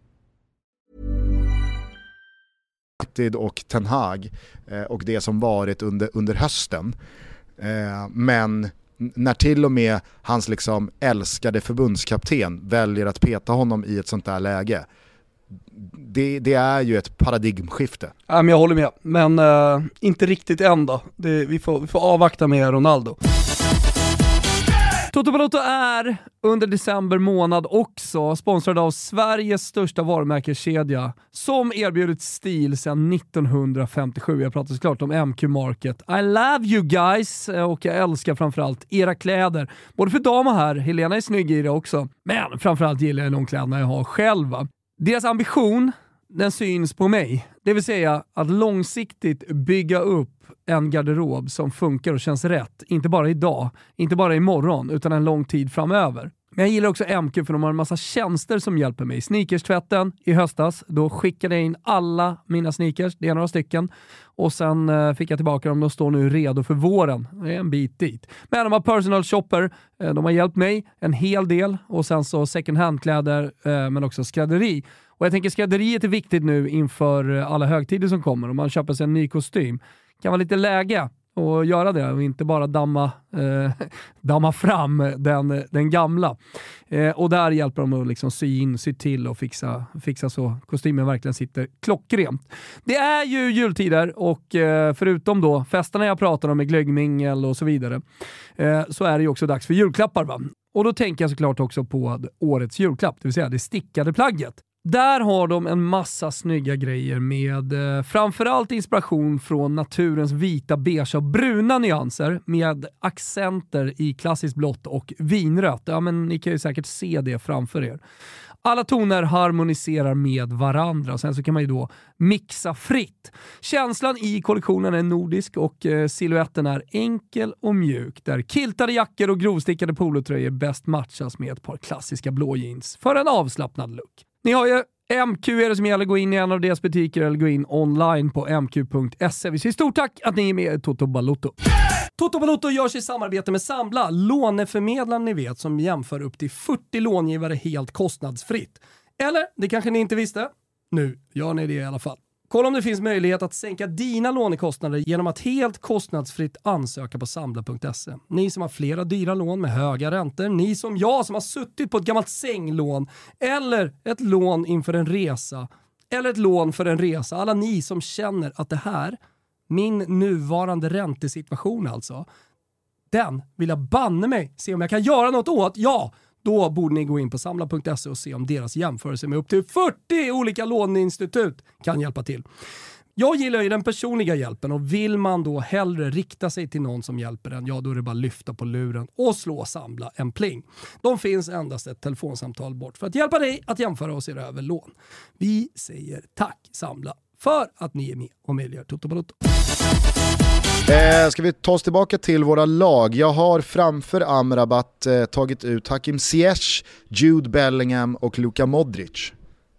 United och Ten Hag eh, och det som varit under, under hösten. Eh, men när till och med hans liksom älskade förbundskapten väljer att peta honom i ett sånt där läge, det, det är ju ett paradigmskifte. Ja, men jag håller med, men uh, inte riktigt än då. Det, vi, får, vi får avvakta med Ronaldo. Toto Balotto är under december månad också sponsrad av Sveriges största varumärkeskedja som erbjudit stil sedan 1957. Jag pratar såklart om MQ Market. I love you guys eh, och jag älskar framförallt era kläder. Både för dam och herr. Helena är snygg i det också. Men framförallt gillar jag de kläderna jag har själv. Deras ambition den syns på mig. Det vill säga att långsiktigt bygga upp en garderob som funkar och känns rätt. Inte bara idag, inte bara imorgon, utan en lång tid framöver. Men jag gillar också MQ för de har en massa tjänster som hjälper mig. Sneakers-tvätten i höstas, då skickade jag in alla mina sneakers, det är några stycken, och sen eh, fick jag tillbaka dem. De står nu redo för våren. Det är en bit dit. Men de har personal shopper, eh, de har hjälpt mig en hel del och sen så second hand-kläder, eh, men också skrädderi. Och jag tänker skrädderiet är viktigt nu inför eh, alla högtider som kommer. och man köper sig en ny kostym kan vara lite läge att göra det och inte bara damma, eh, <laughs> damma fram den, den gamla. Eh, och där hjälper de att liksom sy in, sy till och fixa, fixa så kostymen verkligen sitter klockrent. Det är ju jultider och eh, förutom då festerna jag pratar om med glöggmingel och så vidare, eh, så är det ju också dags för julklappar. Va? Och då tänker jag såklart också på årets julklapp, det vill säga det stickade plagget. Där har de en massa snygga grejer med eh, framförallt inspiration från naturens vita, beige och bruna nyanser med accenter i klassiskt blått och vinrött. Ja, men ni kan ju säkert se det framför er. Alla toner harmoniserar med varandra. och Sen så kan man ju då mixa fritt. Känslan i kollektionen är nordisk och eh, siluetten är enkel och mjuk där kiltade jackor och grovstickade polotröjor bäst matchas med ett par klassiska blå jeans för en avslappnad look. Ni har ju MQ är det som gäller. Gå in i en av deras butiker eller gå in online på mq.se. Vi säger stort tack att ni är med i Toto Balotto. Toto Balotto görs i samarbete med Sambla, låneförmedlaren ni vet som jämför upp till 40 långivare helt kostnadsfritt. Eller, det kanske ni inte visste? Nu gör ni det i alla fall. Kolla om det finns möjlighet att sänka dina lånekostnader genom att helt kostnadsfritt ansöka på Sambla.se. Ni som har flera dyra lån med höga räntor, ni som jag som har suttit på ett gammalt sänglån eller ett lån inför en resa eller ett lån för en resa. Alla ni som känner att det här, min nuvarande räntesituation alltså, den vill jag banne mig se om jag kan göra något åt. Ja, då borde ni gå in på samla.se och se om deras jämförelse med upp till 40 olika låneinstitut kan hjälpa till. Jag gillar ju den personliga hjälpen och vill man då hellre rikta sig till någon som hjälper en, ja då är det bara att lyfta på luren och slå Samla en pling. De finns endast ett telefonsamtal bort för att hjälpa dig att jämföra och se över lån. Vi säger tack Samla för att ni är med och möjliggör Toto Balotto. Eh, ska vi ta oss tillbaka till våra lag? Jag har framför Amrabat eh, tagit ut Hakim Ziyech, Jude Bellingham och Luka Modric.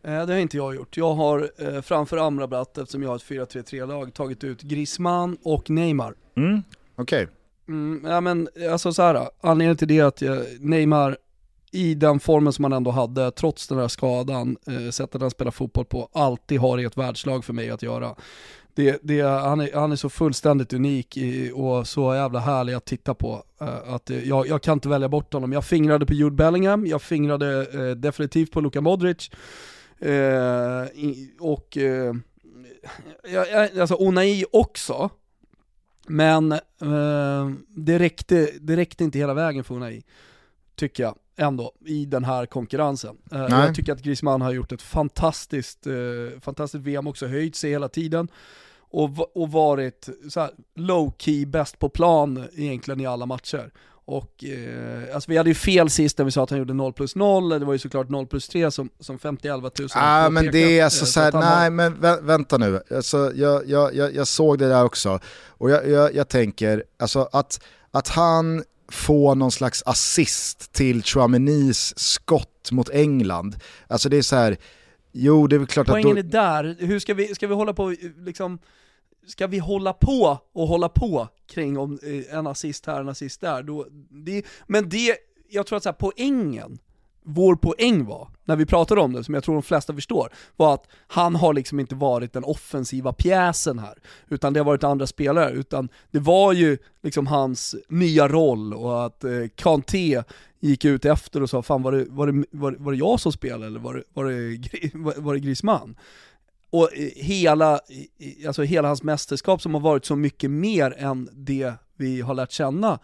Eh, det har inte jag gjort. Jag har eh, framför Amrabat, eftersom jag har ett 4-3-3-lag, tagit ut Griezmann och Neymar. Mm, Okej. Okay. Mm, ja men alltså såhär, anledningen till det är att jag, Neymar i den formen som han ändå hade, trots den här skadan, eh, sättet han spelar fotboll på, alltid har i ett världslag för mig att göra det, det, han, är, han är så fullständigt unik i, och så jävla härlig att titta på. Uh, att uh, jag, jag kan inte välja bort honom. Jag fingrade på Jude Bellingham, jag fingrade uh, definitivt på Luka Modric. I, och uh, alltså Onai också. Men det, räckte, det räckte inte hela vägen för Onai tycker jag ändå, i den här konkurrensen. Eh, jag tycker att Griezmann har gjort ett fantastiskt, eh, fantastiskt VM också, höjt sig hela tiden och, och varit low key bäst på plan egentligen i alla matcher. Och eh, alltså vi hade ju fel sist när vi sa att han gjorde 0 plus 0, det var ju såklart 0 plus 3 som, som 50-11 tusen. ah, men det är alltså eh, så här, nej men vä vänta nu, alltså, jag, jag, jag, jag, såg det där också och jag, jag, jag tänker, alltså att, att han får någon slags assist till Chouamenis skott mot England, alltså det är så här, jo det är väl klart Poängen att... Poängen är där, hur ska vi, ska vi hålla på liksom ska vi hålla på och hålla på kring om eh, en assist här, en assist där, då, det, men det, jag tror att så här, poängen, vår poäng var, när vi pratade om det, som jag tror de flesta förstår, var att han har liksom inte varit den offensiva pjäsen här, utan det har varit andra spelare, utan det var ju liksom hans nya roll och att eh, Kanté gick ut efter och sa fan var det, var det, var det, var det jag som spelade eller var det, var det, <laughs> var det, var det Griezmann? Och eh, hela, alltså hela hans mästerskap som har varit så mycket mer än det vi har lärt känna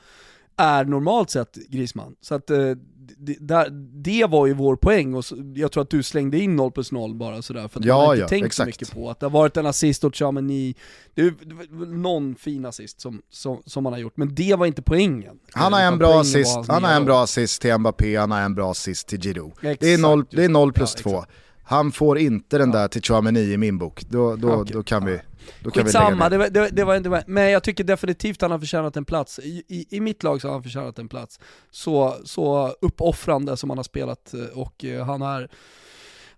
är normalt sett Grisman. Så att eh, det, där, det var ju vår poäng och jag tror att du slängde in 0 plus 0 bara sådär för att ja, man har inte ja, tänkt exakt. så mycket på att det har varit en assist åt Chamini, det är någon fin assist som, som, som han har gjort, men det var inte poängen. Han har en bra assist, han har en bra assist till Mbappé, han har en bra assist till Giroud. Det är 0, det är 0 plus ja, 2. Han får inte den där till Chouameni i min bok, då, då, okay. då kan vi då kan Skitsamma, det var, det, det, var, var, men jag tycker definitivt han har förtjänat en plats. I, i, I, mitt lag så har han förtjänat en plats. Så, så uppoffrande som han har spelat eh, och eh, han är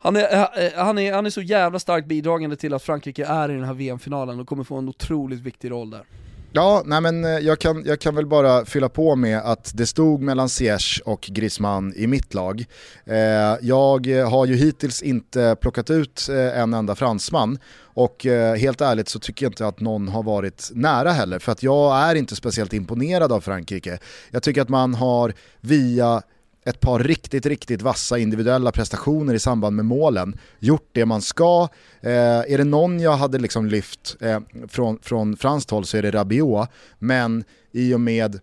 han är, eh, han, är, han är så jävla starkt bidragande till att Frankrike är i den här VM-finalen och kommer få en otroligt viktig roll där. Ja, nej men eh, jag kan, jag kan väl bara fylla på med att det stod mellan Ziyech och Griezmann i mitt lag. Eh, jag eh, har ju hittills inte plockat ut eh, en enda fransman och eh, helt ärligt så tycker jag inte att någon har varit nära heller för att jag är inte speciellt imponerad av Frankrike. Jag tycker att man har via ett par riktigt, riktigt vassa individuella prestationer i samband med målen. Gjort det man ska. Eh, är det någon jag hade liksom lyft eh, från, från franskt håll så är det Rabiot. Men i och med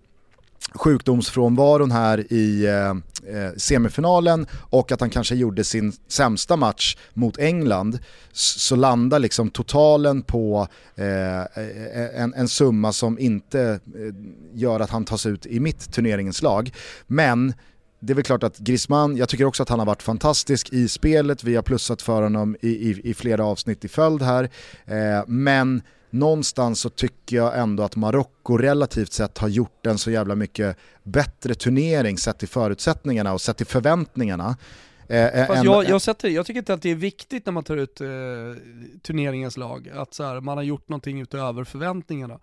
sjukdomsfrånvaron här i eh, eh semifinalen och att han kanske gjorde sin sämsta match mot England så landar liksom totalen på eh, eh, en, en, summa som inte eh, gör att han tas ut i mitt turneringens lag. Men det är väl klart att Griezmann, jag tycker också att han har varit fantastisk i spelet, vi har plussat för honom i, i, i flera avsnitt i följd här. Eh, men någonstans så tycker jag ändå att Marocko relativt sett har gjort en så jävla mycket bättre turnering sett till förutsättningarna och sett till förväntningarna. Eh, eh Fast jag, jag, sätter, jag tycker inte att det är viktigt när man tar ut eh, turneringens lag, att så här, man har gjort någonting utöver förväntningarna.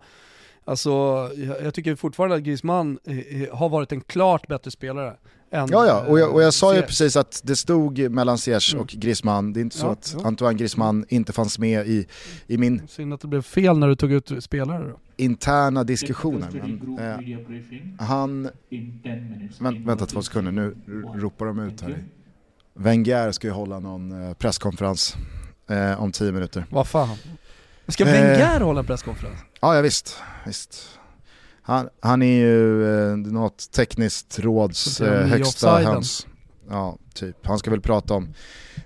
Alltså, jag, jag tycker fortfarande att Griezmann eh, eh, har varit en klart bättre spelare än, ja, ja, och jag, och jag sa ju precis att det stod mellan Ziyech mm. och Griezmann. Det är inte så ja, att ja. Antoine Griezmann inte fanns med i, i min... Synd att det blev fel när du tog ut spelare då. Interna diskussioner. Men, eh, han... Vänt, vänta två sekunder, nu ropar de ut här. Wenger ska ju hålla någon eh, presskonferens eh, om tio minuter. Vad fan? Ska Wenger eh, hålla en presskonferens? Ja, ja visst. visst. Han, han är ju eh, något tekniskt råds eh, högsta höns. Ja, typ. Han ska väl prata om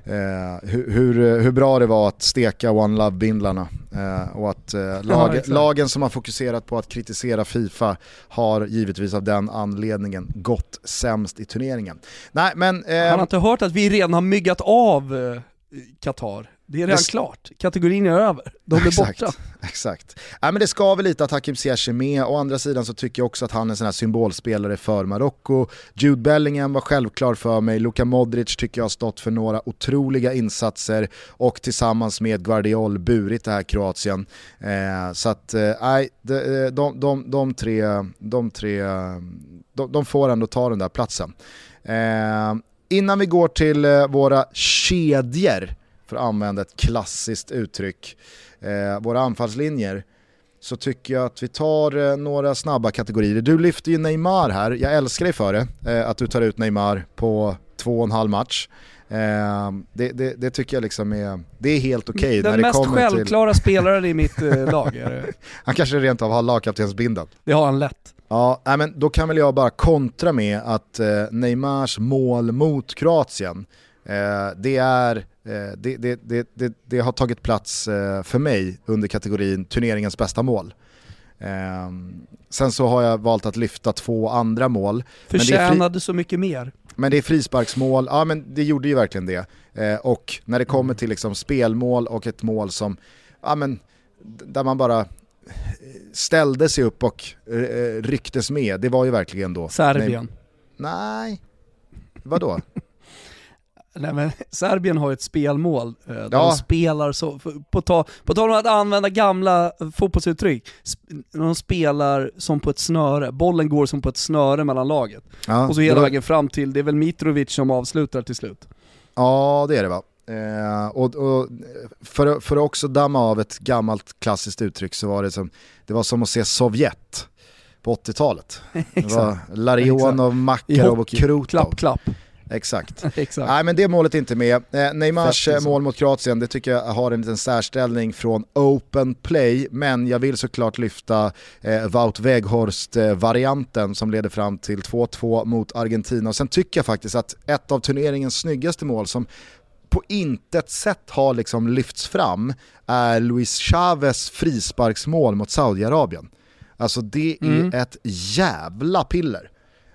eh, hur, hur, hur, bra det var att steka One Love-bindlarna eh, och att eh, lag, lagen som har fokuserat på att kritisera Fifa har givetvis av den anledningen gått sämst i turneringen. Nej, men, eh, Han har inte hört att vi redan har myggat av eh, Qatar det är redan det... klart, kategorin är över, de är exakt, borta. Exakt. Ja, men det ska väl lite att Hakim Ziyech är med, å andra sidan så tycker jag också att han är en sån här symbolspelare för Marocko. Jude Bellingham var självklar för mig, Luka Modric tycker jag har stått för några otroliga insatser och tillsammans med Guardiol burit det här Kroatien. Eh, så att, eh, nej, eh, de, de, de, de, tre, de, tre de, de får ändå ta den där platsen. Eh, innan vi går till eh, våra kedjor för att använda ett klassiskt uttryck, eh, våra anfallslinjer, så tycker jag att vi tar eh, några snabba kategorier. Du lyfter ju Neymar här, jag älskar dig för det, eh, att du tar ut Neymar på två och en halv match. Eh, det, det, det, tycker jag liksom är, det är helt okej. Okay Den mest självklara till... spelaren i mitt <laughs> lag. han kanske rent av har lagkaptensbindeln. Det har han lätt. Ja, men då kan väl jag bara kontra med att Neymars mål mot Kroatien, det, är, det, det, det, det, har tagit plats eh, för mig under kategorin turneringens bästa mål. Ehm, sen så har jag valt att lyfta två andra mål. Förtjänade fri... så mycket mer. Men det är frisparksmål, ja men det gjorde ju verkligen det. Eh, och när det kommer mm. till liksom spelmål och ett mål som, ja men, där man bara ställde sig upp och eh, rycktes med, det var ju verkligen då... Serbien. Nej, vadå? <laughs> Nej men <laughs> Serbien har ju ett spelmål, eh, ja. de spelar så, på, ta, på tal om att använda gamla fotbollsuttryck, de spelar som på ett snöre, bollen går som på ett snöre mellan laget. Ja, och så hela vägen fram till, det är väl Mitrovic som avslutar till slut. Ja det är det va. Eh, och, och för, för att också damma av ett gammalt klassiskt uttryck så var det som, det var som att se Sovjet på 80-talet. <laughs> Det var Larionov, Makarov och Krutov. Klapp, klapp. Exakt. <laughs> Exakt. Nej men det målet är inte med. Eh, Neymars Fett, mål mot Kroatien, det tycker jag har en liten särställning från open play, men jag vill såklart lyfta eh, Wout Weghorst-varianten som leder fram till 2-2 mot Argentina. Och sen tycker jag faktiskt att ett av turneringens snyggaste mål som på intet sätt har liksom lyfts fram är Luis Chavez frisparksmål mot Saudiarabien. Alltså det är mm. ett jävla piller.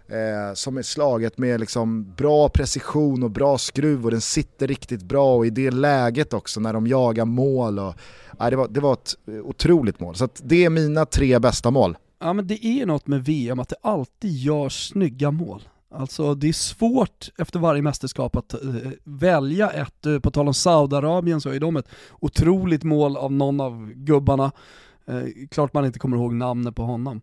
Eh, som är slaget med liksom bra precision och bra skruv och den sitter riktigt bra och i det läget också när de jagar mål. Och, eh, det, var, det var ett otroligt mål. Så det är mina tre bästa mål. Ja men det är något med VM att det alltid görs snygga mål. Alltså det är svårt efter varje mästerskap att uh, välja ett, uh, på tal om Saudiarabien så är de ett otroligt mål av någon av gubbarna. Uh, klart man inte kommer ihåg namnet på honom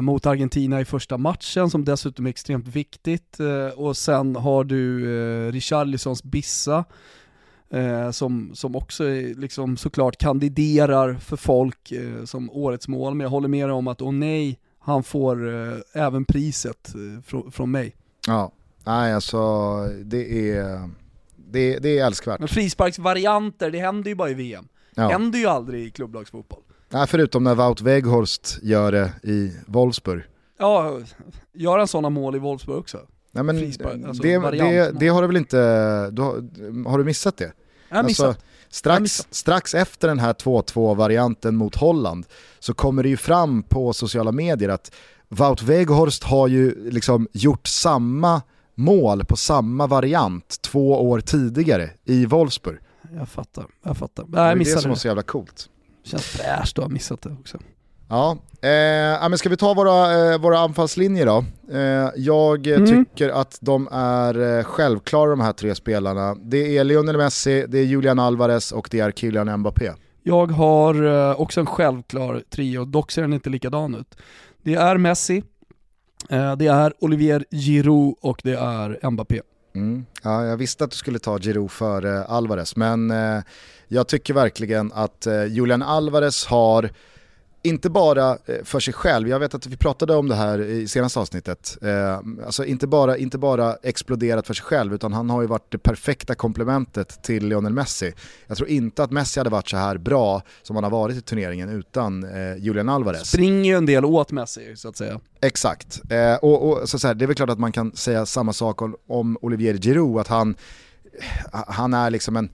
mot Argentina i första matchen som dessutom är extremt viktigt. och sen har du uh, Richarlisons Bissa som, som också är, liksom såklart kandiderar för folk som årets mål. Men jag håller med om att, åh nej, han får eh, även priset eh, fr från mig. Ja, nej alltså det är, det, det är älskvärt. Men frisparksvarianter, det händer ju bara i VM. Ja. händer ju aldrig i klubblagsfotboll. Nej, förutom när Wout Weghorst gör det i Wolfsburg. Ja, gör han sådana mål i Wolfsburg också? Nej men alltså det, det, det, har du väl inte, du har, har, du missat det? Jag har missat. Alltså, Strax, strax efter den här 2-2-varianten mot Holland så kommer det ju fram på sociala medier att Wout Weghorst har ju liksom gjort samma mål på samma variant två år tidigare i Wolfsburg. Jag fattar, jag fattar. Nej, jag det är det som var så jävla coolt. Känns fräscht att ha missat det också. Ja, eh, men ska vi ta våra, eh, våra anfallslinjer då? Eh, jag mm. tycker att de är eh, självklara de här tre spelarna. Det är Lionel Messi, det är Julian Alvarez och det är Kylian Mbappé. Jag har eh, också en självklar trio, dock ser den inte likadan ut. Det är Messi, eh, det är Olivier Giroud och det är Mbappé. Mm. Ja, jag visste att du skulle ta Giroud före Alvarez, men eh, jag tycker verkligen att eh, Julian Alvarez har inte bara eh, för sig själv, jag vet att vi pratade om det här i senaste avsnittet, eh, alltså inte bara, inte bara exploderat för sig själv utan han har ju varit det perfekta komplementet till Lionel Messi. Jag tror inte att Messi hade varit så här bra som han har varit i turneringen utan eh, Julian Alvarez. Springer ju en del åt Messi så att säga. Exakt, och, och, så, så här, det är väl klart att man kan säga samma sak om, om Olivier Giroud, att han, han är liksom en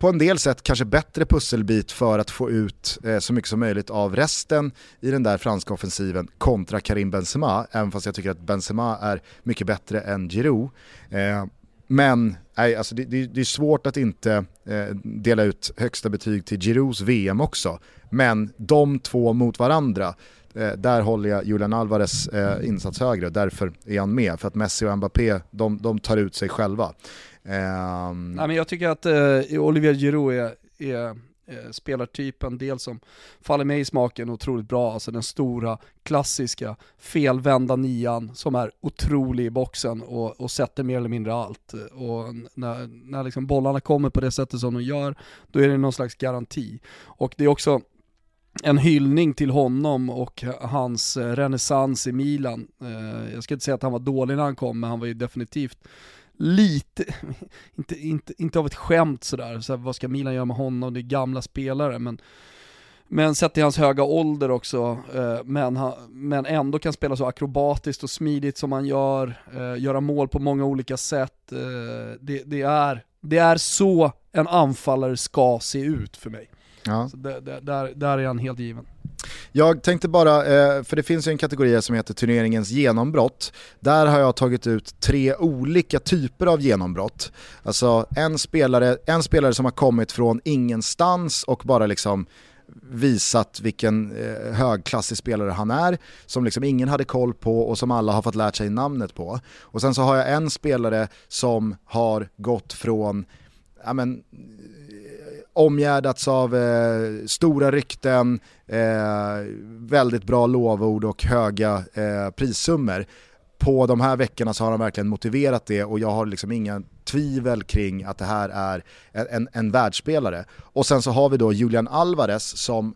på en del sätt kanske bättre pusselbit för att få ut eh, så mycket som möjligt av resten i den där franska offensiven kontra Karim Benzema, även fast jag tycker att Benzema är mycket bättre än Giroud. Eh, men nej, alltså det, det, det, är svårt att inte eh, dela ut högsta betyg till Girouds VM också. Men de två mot varandra, eh, där håller jag Julian Alvarez eh, insats högre, därför är han med. För att Messi och Mbappé, de, de tar ut sig själva. Um... Nej, men jag tycker att eh, Olivier Giroud är, är eh, spelartypen, dels som faller mig i smaken otroligt bra, alltså den stora, klassiska, felvända nian som är otrolig i boxen och, och sätter mer eller mindre allt. Och när, när liksom bollarna kommer på det sättet som de gör, då är det någon slags garanti. Och det är också en hyllning till honom och hans eh, renässans i Milan. Eh, jag ska inte säga att han var dålig när han kom, men han var ju definitivt lite, <laughs> inte, inte, inte av ett skämt sådär, så här, vad ska Milan göra med honom, det är gamla spelare, men men sett i hans höga ålder också, eh, men, han, men ändå kan spela så akrobatiskt och smidigt som han gör, eh, göra mål på många olika sätt. Eh, det, det, är, det är så en anfallare ska se ut för mig. Ja. Så det, där, där är han helt given. Jag tänkte bara, eh, för det finns ju en kategori som heter turneringens genombrott. Där har jag tagit ut tre olika typer av genombrott. Alltså en spelare, en spelare som har kommit från ingenstans och bara liksom visat vilken eh, högklassig spelare han är, som liksom ingen hade koll på och som alla har fått lärt sig namnet på. Och sen så har jag en spelare som har gått från ja, men, eh, omgärdats av eh, stora rykten, eh, väldigt bra lovord och höga eh, prissummor. På de här veckorna så har han verkligen motiverat det och jag har liksom inga tvivel kring att det här är en, en, en världsspelare. Och sen så har vi då Julian Alvarez som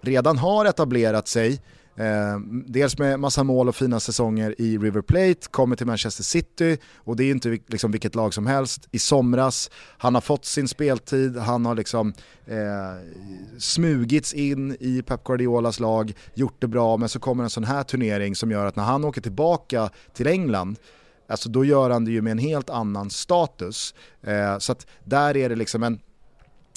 redan har etablerat sig, Eh, dels med massa mål och fina säsonger i River Plate, kommer till Manchester City och det är inte liksom vilket lag som helst. I somras, han har fått sin speltid, han har liksom eh, smugits in i Pep Guardiolas lag, gjort det bra, men så kommer en sån här turnering som gör att när han åker tillbaka till England Alltså då gör han det ju med en helt annan status. Eh, så att där är det liksom en,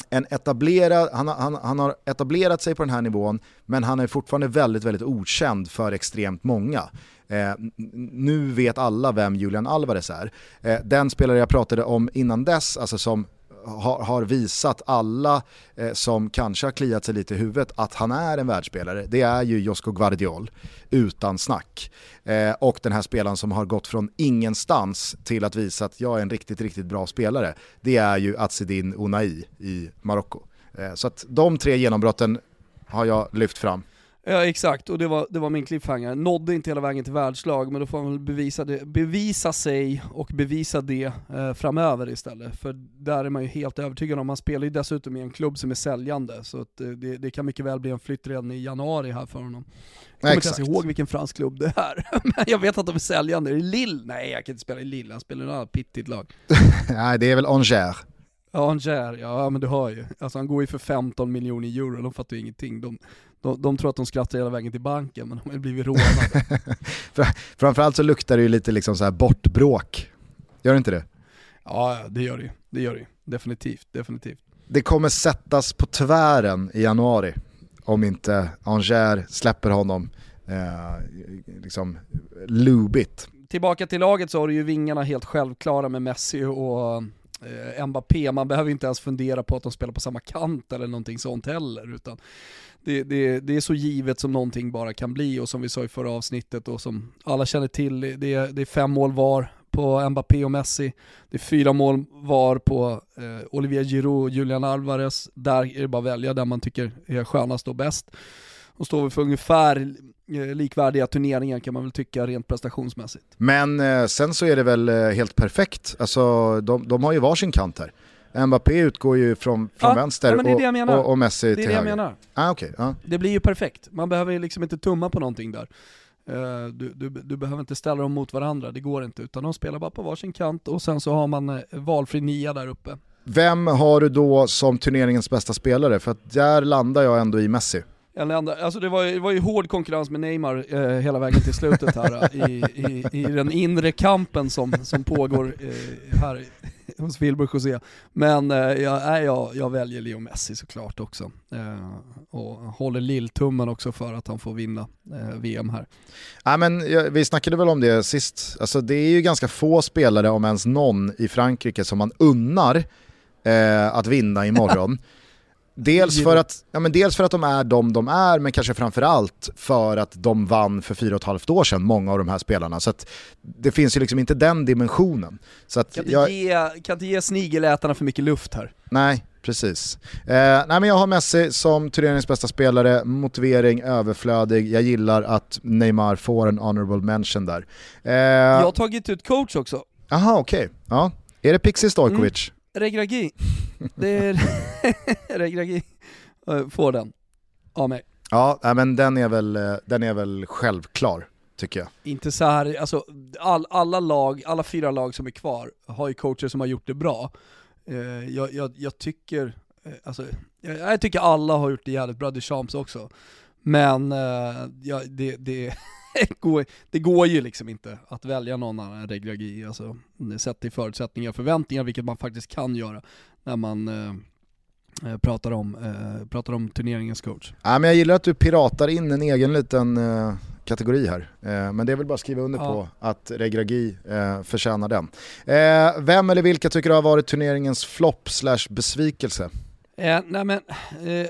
en etablerad, han, han, han har etablerat sig på den här nivån men han är fortfarande väldigt, väldigt okänd för extremt många. Eh, nu vet alla vem Julian Alvarez är. Eh, den spelare jag pratade om innan dess, alltså som har, har visat alla eh, som kanske har kliat sig lite i huvudet att han är en världsspelare, det är ju Josko Guardiol, utan snack. Eh, och den här spelaren som har gått från ingenstans till att visa att jag är en riktigt, riktigt bra spelare, det är ju Azedin Onai i Marocko. Eh, så att de tre genombrotten har jag lyft fram. Ja exakt, och det var, det var min cliffhanger. Nådde inte hela vägen till världslag, men då får man väl bevisa, det, bevisa sig och bevisa det eh, framöver istället. För där är man ju helt övertygad om, han spelar ju dessutom i en klubb som är säljande, så att, eh, det, det, kan mycket väl bli en flytt redan i januari här för honom. Jag kommer inte ens ihåg vilken fransk klubb det är, <laughs> men jag vet att de är säljande. Är det Lille? Nej, jag kan inte spela i Lille, han spelar i annat pittigt lag. <laughs> Nej, det är väl Angers. Ja, Angers, ja men du hör ju. Alltså han går ju för 15 miljoner euro, de fattar ju ingenting. De, de, de tror att de skrattar hela vägen till banken, men de har blivit rånade. <laughs> Framförallt så luktar det ju lite liksom så här bortbråk. Gör det inte det? Ja, det gör det Det gör det Definitivt, definitivt. Det kommer sättas på tvären i januari om inte Angers släpper honom eh, liksom lubigt. Tillbaka till laget så har du ju vingarna helt självklara med Messi och eh, Mbappé. Man behöver inte ens fundera på att de spelar på samma kant eller någonting sånt heller. Utan det, det, det, är så givet som någonting bara kan bli och som vi sa i förra avsnittet och som alla känner till, det, det är fem mål var på Mbappé och Messi. Det är fyra mål var på eh, Olivier Giroud och Julian Alvarez. Där är det bara att välja den man tycker är skönast och bäst. Och står vi för ungefär eh, likvärdiga turneringar kan man väl tycka rent prestationsmässigt. Men eh, sen så är det väl eh, helt perfekt, alltså de, de har ju varsin kant här. Mbappé utgår ju från, från ja, vänster ja, och, och, och, Messi till höger. Det är det jag menar. Ah, okay, ah. Det blir ju perfekt, man behöver ju liksom inte tumma på någonting där. Uh, du, du, du, behöver inte ställa dem mot varandra, det går inte, utan de spelar bara på varsin kant och sen så har man valfri nia där uppe. Vem har du då som turneringens bästa spelare? För att där landar jag ändå i Messi. Alltså det var, det var ju hård konkurrens med Neymar eh, hela vägen till slutet här i, i, i, den inre kampen som, som pågår eh, här hos Wilbur José. Men eh, jag, jag, jag väljer Leo Messi såklart också. Eh, och håller lilltummen också för att han får vinna eh, VM här. Ja, men, vi snackade väl om det sist, alltså, det är ju ganska få spelare, om ens någon, i Frankrike som man unnar eh, att vinna imorgon. <laughs> Dels för, att, ja, men dels för att de är de de är, men kanske framförallt för att de vann för fyra och ett halvt år sedan, många av de här spelarna. Så det finns ju liksom inte den dimensionen. Så kan, inte jag... ge, kan inte ge snigelätarna för mycket luft här. Nej, precis. Eh, nej, men jag har Messi som turneringens bästa spelare, motivering överflödig, jag gillar att Neymar får en honorable mention där. Eh... Jag har tagit ut coach också. Jaha, okej. Okay. Ja. Är det Pixie Stojkovic? Mm. Regragi. Det är <laughs> Regragi. Får den av mig. Ja, men den är väl, den är väl självklar tycker jag. Inte så här, alltså all, alla lag, alla fyra lag som är kvar har ju coacher som har gjort det bra. Eh, jag, jag, jag, tycker, eh, alltså, jag, jag, tycker alla har gjort det jävligt bra, Deschamps också. Men eh, ja, det, det, <laughs> går, det går ju liksom inte att välja någon annan än alltså sett till förutsättningar och förväntningar, vilket man faktiskt kan göra när man eh, eh, pratar, om, eh, pratar om turneringens coach. Ja, men jag gillar att du piratar in en egen liten eh, kategori här. Eh, men det är väl bara att skriva under ja. på att Regragi eh, förtjänar den. Vem eller vilka tycker du har varit turneringens flopp slash besvikelse? Eh, nej men, eh,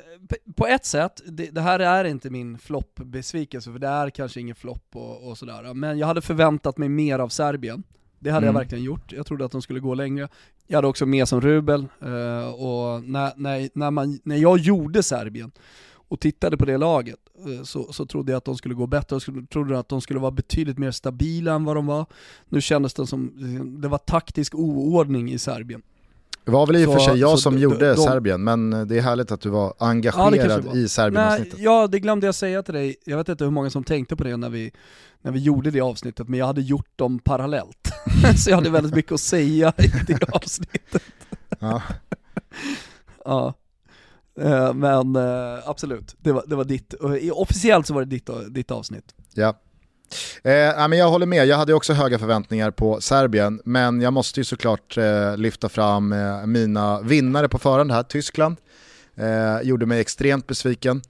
på ett sätt, det, det, här är inte min flopp-besvikelse, för det är kanske ingen flopp och, och, sådär. Men jag hade förväntat mig mer av Serbien. Det hade mm. jag verkligen gjort. Jag trodde att de skulle gå längre. Jag hade också med som Rubel, eh, och när, när, när, man, när jag gjorde Serbien och tittade på det laget eh, så, så trodde jag att de skulle gå bättre, jag trodde att de skulle vara betydligt mer stabila än vad de var. Nu kändes det som, det var taktisk oordning i Serbien. Det var väl i och för sig jag som gjorde de, Serbien, men det är härligt att du var engagerad ja, i Serbien-avsnittet. Ja, det glömde jag säga till dig. Jag vet inte hur många som tänkte på det när vi, när vi gjorde det avsnittet, men jag hade gjort dem parallellt. <laughs> så jag hade väldigt mycket att säga i det <laughs> avsnittet. ja. ja. Eh, men eh, absolut, det var, det var ditt, officiellt så var det ditt, ditt avsnitt. Ja, Eh, men jag håller med, jag hade också höga förväntningar på Serbien, men jag måste ju såklart eh, lyfta fram eh, mina vinnare på förhand här, Tyskland. Eh, gjorde mig extremt besviken.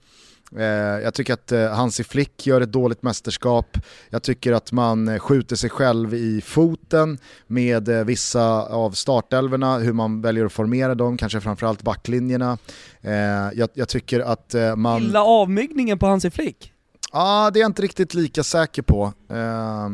Eh, jag tycker att eh, Hansi Flick gör ett dåligt mästerskap. Jag tycker att man eh, skjuter sig själv i foten med eh, vissa av startelverna, hur man väljer att formera dem, kanske framförallt backlinjerna. Eh, jag, jag tycker att eh, man... Gilla avmyggningen på Hansi Flick? Ja, det är jag inte riktigt lika säker på. Eh,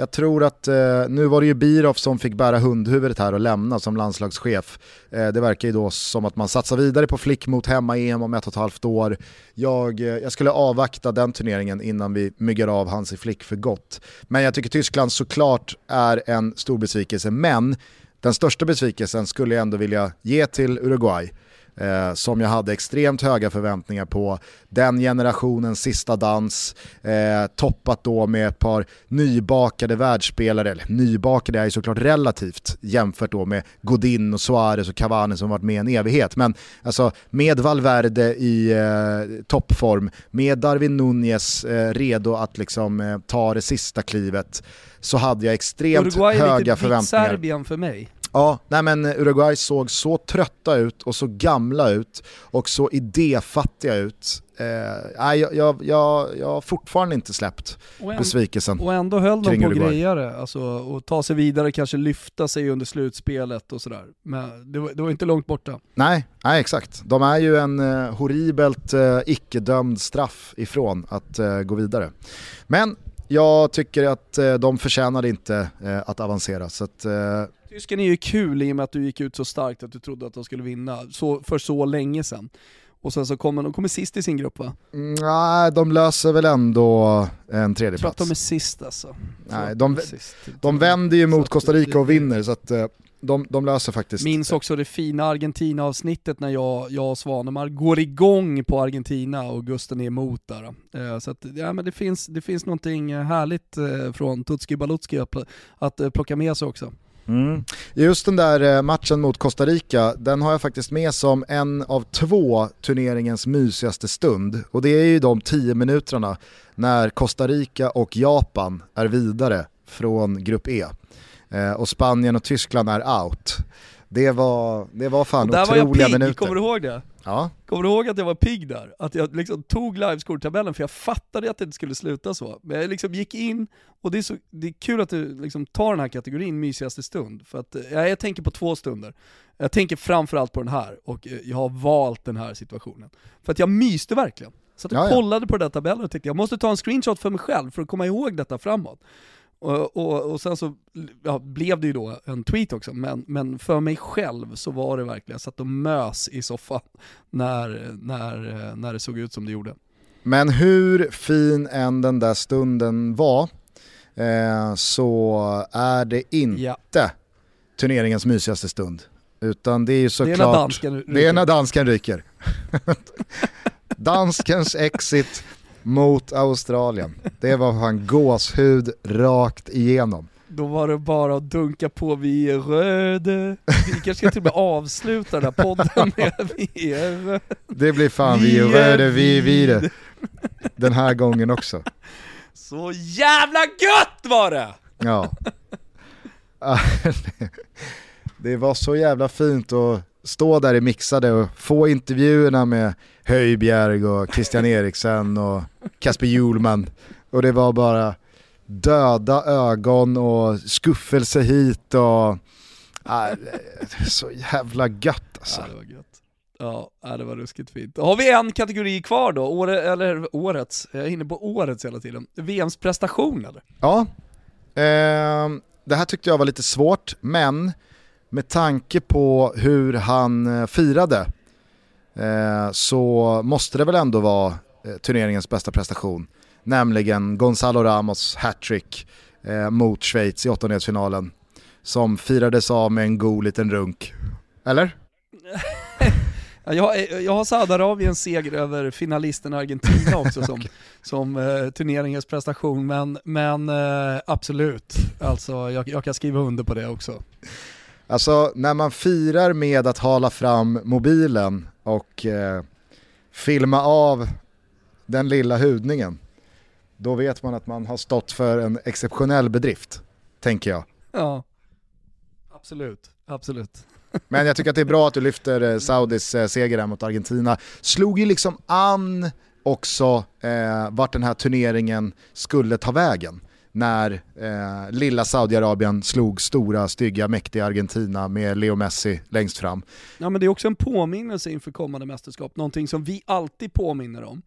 jag tror att, eh, nu var det ju Birov som fick bära hundhuvudet här och lämna som landslagschef. Eh, det verkar ju då som att man satsar vidare på flick mot hemma-EM om ett och ett halvt år. Jag, eh, jag skulle avvakta den turneringen innan vi myggar av Hansi Flick för gott. Men jag tycker Tyskland såklart är en stor besvikelse, men den största besvikelsen skulle jag ändå vilja ge till Uruguay eh, som jag hade extremt höga förväntningar på. Den generationens sista dans, eh, toppat då med ett par nybakade världsspelare, eller nybakade är ju såklart relativt jämfört då med Godin och Suarez och Cavani som varit med en evighet. Men alltså med Valverde i eh, toppform, med Darwin Nunez eh, redo att liksom eh, ta det sista klivet så hade jag extremt Uruguay höga förväntningar. Uruguay är lite Serbien för mig. Ja, nej men Uruguay såg så trötta ut och så gamla ut och så idéfattiga ut. Eh, jag, jag, jag, jag har fortfarande inte släppt och besvikelsen Och ändå höll de på att greja det, alltså, och ta sig vidare, kanske lyfta sig under slutspelet och sådär. Men det var, det var inte långt borta. Nej, nej exakt. De är ju en eh, horribelt eh, icke-dömd straff ifrån att eh, gå vidare. Men jag tycker att eh, de förtjänade inte eh, att avancera. Så att, eh, Tysken är ju kul i och med att du gick ut så starkt att du trodde att de skulle vinna så, för så länge sedan. Och sen så kommer de kommer sist i sin grupp va? Mm, nej, de löser väl ändå en tredje plats. Jag tror att de är sist alltså. Nej, de, de, de vänder ju mot Costa Rica och vinner så att de, de löser faktiskt. Minns också det fina Argentina-avsnittet när jag, jag och Svanemar går igång på Argentina och Gusten är emot där. Eh, så att, ja, men det, finns, det finns någonting härligt eh, från Tutski Balutski att, eh, plocka med sig också. Mm. Just den där eh, matchen mot Costa Rica, den har jag faktiskt med som en av två turneringens mysigaste stund. Och det är ju de tio minuterna när Costa Rica och Japan är vidare från Grupp E eh, och Spanien och Tyskland är out. Det var, det var fan och där otroliga var jag pigg, minuter. Kommer du ihåg det? Ja. Kommer du ihåg att jag var pigg där? Att jag liksom tog livescore-tabellen för jag fattade att det inte skulle sluta så. Men jag liksom gick in, och det är, så, det är kul att du liksom tar den här kategorin mysigaste stund. För att ja, jag tänker på två stunder. Jag tänker framförallt på den här, och eh, jag har valt den här situationen. För att jag myste verkligen. Så att jag ja, kollade på den där tabellen och tänkte jag måste ta en screenshot för mig själv för att komma ihåg detta framåt. Och, och, och, sen så ja, blev det ju då en tweet också, men, men för mig själv så var det verkligen, jag satt och mös i soffan när, när, när det såg ut som det gjorde. Men hur fin än den där stunden var, eh, så är det inte ja. turneringens mysigaste stund. Utan det är ju såklart, det är när dansken ryker. Det är när dansken ryker. <laughs> Danskens exit mot Australien. Det var fan gåshud rakt igenom. Då var det bara att dunka på vi är röda. Vi kanske ska till och med avsluta den här podden <laughs> med vi är röda. Det blir fan vi är röda, vi är vide. Den här gången också. Så jävla gött var det! Ja. Det var så jävla fint att stå där i mixade och få intervjuerna med Höjbjerg och Christian Eriksen och Kasper Hjulman. Och det var bara döda ögon och skuffelse hit och... Äh, så jävla gött alltså. Ja, det var gött. Ja, det var ruskigt fint. Har vi en kategori kvar då? Åre, eller årets, jag är inne på årets hela tiden. VMs prestation eller? Ja, eh, det här tyckte jag var lite svårt, men med tanke på hur han eh, firade så måste det väl ändå vara eh, turneringens bästa prestation. Nämligen Gonzalo Ramos hattrick eh, mot Schweiz i åttondelsfinalen. Som firades av med en god liten runk. Eller? <laughs> Jag, jag har Saudiarabiens seger över finalisten Argentina <laughs> också som, som eh, turneringens prestation, men, men eh, absolut, alltså, jag, jag, kan skriva under på det också. Alltså när man firar med att hala fram mobilen och eh, filma av den lilla hudningen, då vet man att man har stått för en exceptionell bedrift, tänker jag. Ja, absolut, absolut. <laughs> Men jag tycker att det är bra att du lyfter eh, Saudis eh, seger mot Argentina. Slog ju liksom an också eh, vart den här turneringen skulle ta vägen när eh, lilla Saudiarabien slog stora, stygga, mäktiga Argentina med Leo Messi längst fram. Ja men det är också en påminnelse inför kommande mästerskap, någonting som vi alltid påminner om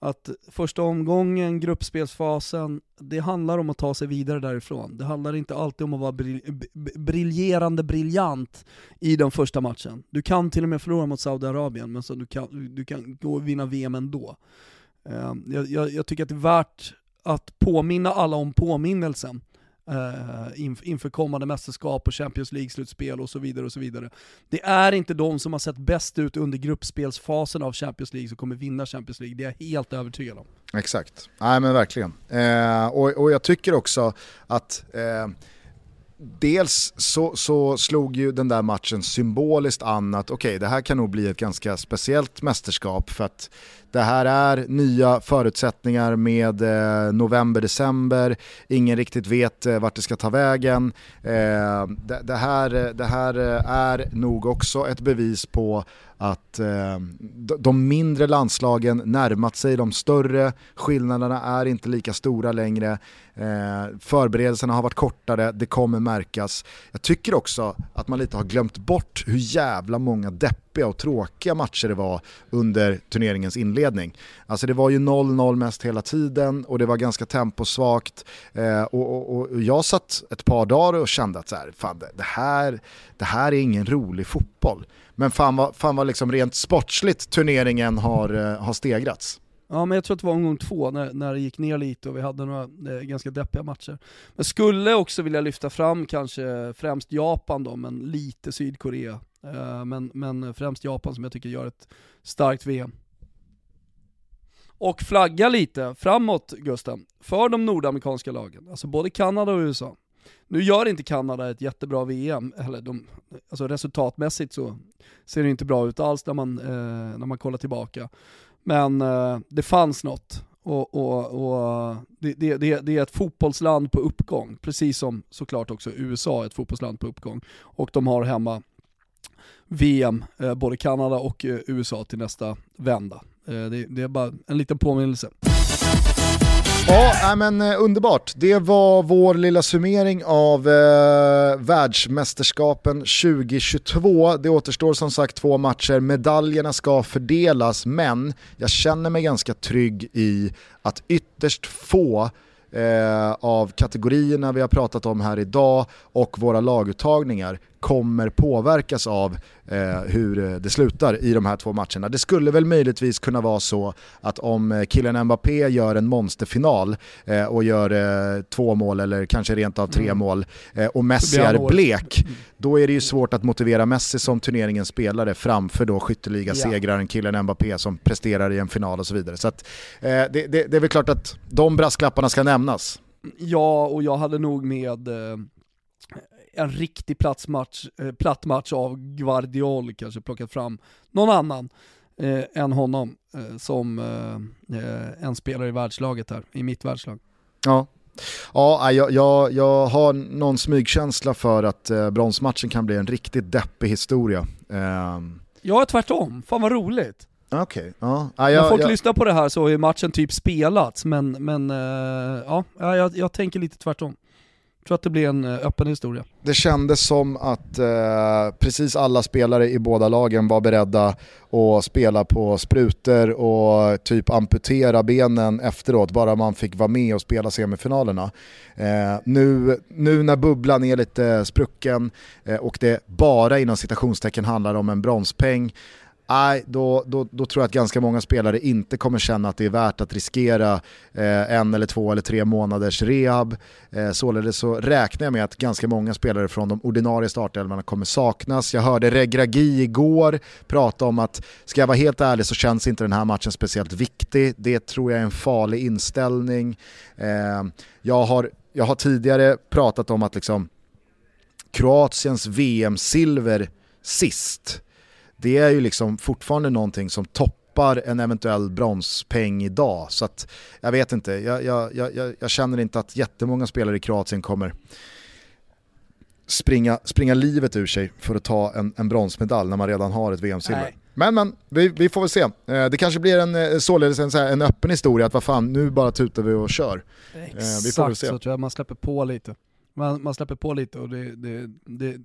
att första omgången, gruppspelsfasen, det handlar om att ta sig vidare därifrån. Det handlar inte alltid om att vara briljerande briljant i den första matchen. Du kan till och med förlora mot Saudiarabien, men så du, kan, du kan gå och vinna VM ändå. Eh, jag, jag, jag tycker att det är värt att påminna alla om påminnelsen eh, inför kommande mästerskap och Champions League-slutspel och så vidare. och så vidare. Det är inte de som har sett bäst ut under gruppspelsfasen av Champions League som kommer vinna Champions League, det är jag helt övertygad om. Exakt, nej men verkligen. Eh, och, och jag tycker också att eh, dels så, så, slog ju den där matchen symboliskt an att okej, okay, det här kan nog bli ett ganska speciellt mästerskap för att det här är nya förutsättningar med eh, november-december, ingen riktigt vet eh, vart det ska ta vägen. Eh, det, det, här, eh, det här eh, är nog också ett bevis på att eh, de mindre landslagen närmat sig de större, skillnaderna är inte lika stora längre, eh, förberedelserna har varit kortare, det kommer märkas. Jag tycker också att man lite har glömt bort hur jävla många deppiga och tråkiga matcher det var under turneringens inledning. Alltså det var ju 0-0 mest hela tiden och det var ganska temposvagt eh, och, och, och, jag satt ett par dagar och kände att så här, fan, det, här, det här är ingen rolig fotboll. Men fan vad, fan vad liksom rent sportsligt turneringen har, eh, har stegrats. Ja men jag tror att det var omgång två när, när det gick ner lite och vi hade några eh, ganska deppiga matcher. Men skulle också vilja lyfta fram kanske främst Japan då, men lite Sydkorea. Eh, men, men främst Japan som jag tycker gör ett starkt VM. Och flagga lite framåt Gusten, för de nordamerikanska lagen, alltså både Kanada och USA. Nu gör inte Kanada ett jättebra VM, eller de, alltså resultatmässigt så ser det inte bra ut alls när man, eh, när man kollar tillbaka. Men eh, det fanns något och, och, och det, det, det, är ett fotbollsland på uppgång, precis som såklart också USA är ett fotbollsland på uppgång. Och de har hemma VM, eh, både Kanada och eh, USA till nästa vända. Eh, det, det är bara en liten påminnelse. Ja, men underbart. Det var vår lilla summering av eh, världsmästerskapen 2022. Det återstår som sagt två matcher, medaljerna ska fördelas, men jag känner mig ganska trygg i att ytterst få eh, av kategorierna vi har pratat om här idag och våra laguttagningar kommer påverkas av eh, hur det slutar i de här två matcherna. Det skulle väl möjligtvis kunna vara så att om killen Mbappé gör en monsterfinal eh, och gör eh, två mål eller kanske rent av tre mm. mål eh, och Messi är blek, då är det ju svårt att motivera Messi som turneringens spelare framför då skytteliga-segraren killen Mbappé som presterar i en final och så vidare. Så att, eh, det, det, det är väl klart att de brasklapparna ska nämnas. Ja, och jag hade nog med eh, en riktig platsmatch, eh, platt match av Guardiol kanske plockat fram någon annan eh, än honom eh, som eh, eh, en spelare i världslaget här, i mitt världslag. Ja, Ja, jag, jag, jag har någon smygkänsla för att eh, bronsmatchen kan bli en riktigt deppig historia. Eh. Jag är tvärtom, fan vad roligt. Okej, okay. ja. Ah, När folk jag... lyssnar på det här så har matchen typ spelats, men, men uh, ja, jag, jag tänker lite tvärtom jag tror att det blir en eh, öppen historia. Det kändes som att eh, precis alla spelare i båda lagen var beredda att spela på sprutor och typ amputera benen efteråt, bara man fick vara med och spela semifinalerna. Eh, nu, nu när bubblan är lite sprucken eh, och det bara inom citationstecken handlar om en bronspeng, nej, då, då, då, tror jag att ganska många spelare inte kommer känna att det är värt att riskera eh, en eller två eller tre månaders rehab. Eh, således så räknar jag med att ganska många spelare från de ordinarie startelvarna kommer saknas. Jag hörde Regragi igår prata om att, ska jag vara helt ärlig så känns inte den här matchen speciellt viktig. Det tror jag är en farlig inställning. Eh, jag, har, jag har tidigare pratat om att liksom Kroatiens VM-silver sist det är ju liksom fortfarande någonting som toppar en eventuell bronspeng idag. Så att jag vet inte, jag, jag, jag, jag känner inte att jättemånga spelare i Kroatien kommer springa, springa livet ur sig för att ta en, en bronsmedalj när man redan har ett VM-silver. Men men, vi, vi, får väl se. Eh, det kanske blir en, eh, således en, en öppen historia att vad fan, nu bara tutar vi och kör. Exakt eh, vi får väl se. så tror jag man släpper på lite. Man, man släpper på lite och det, det, det,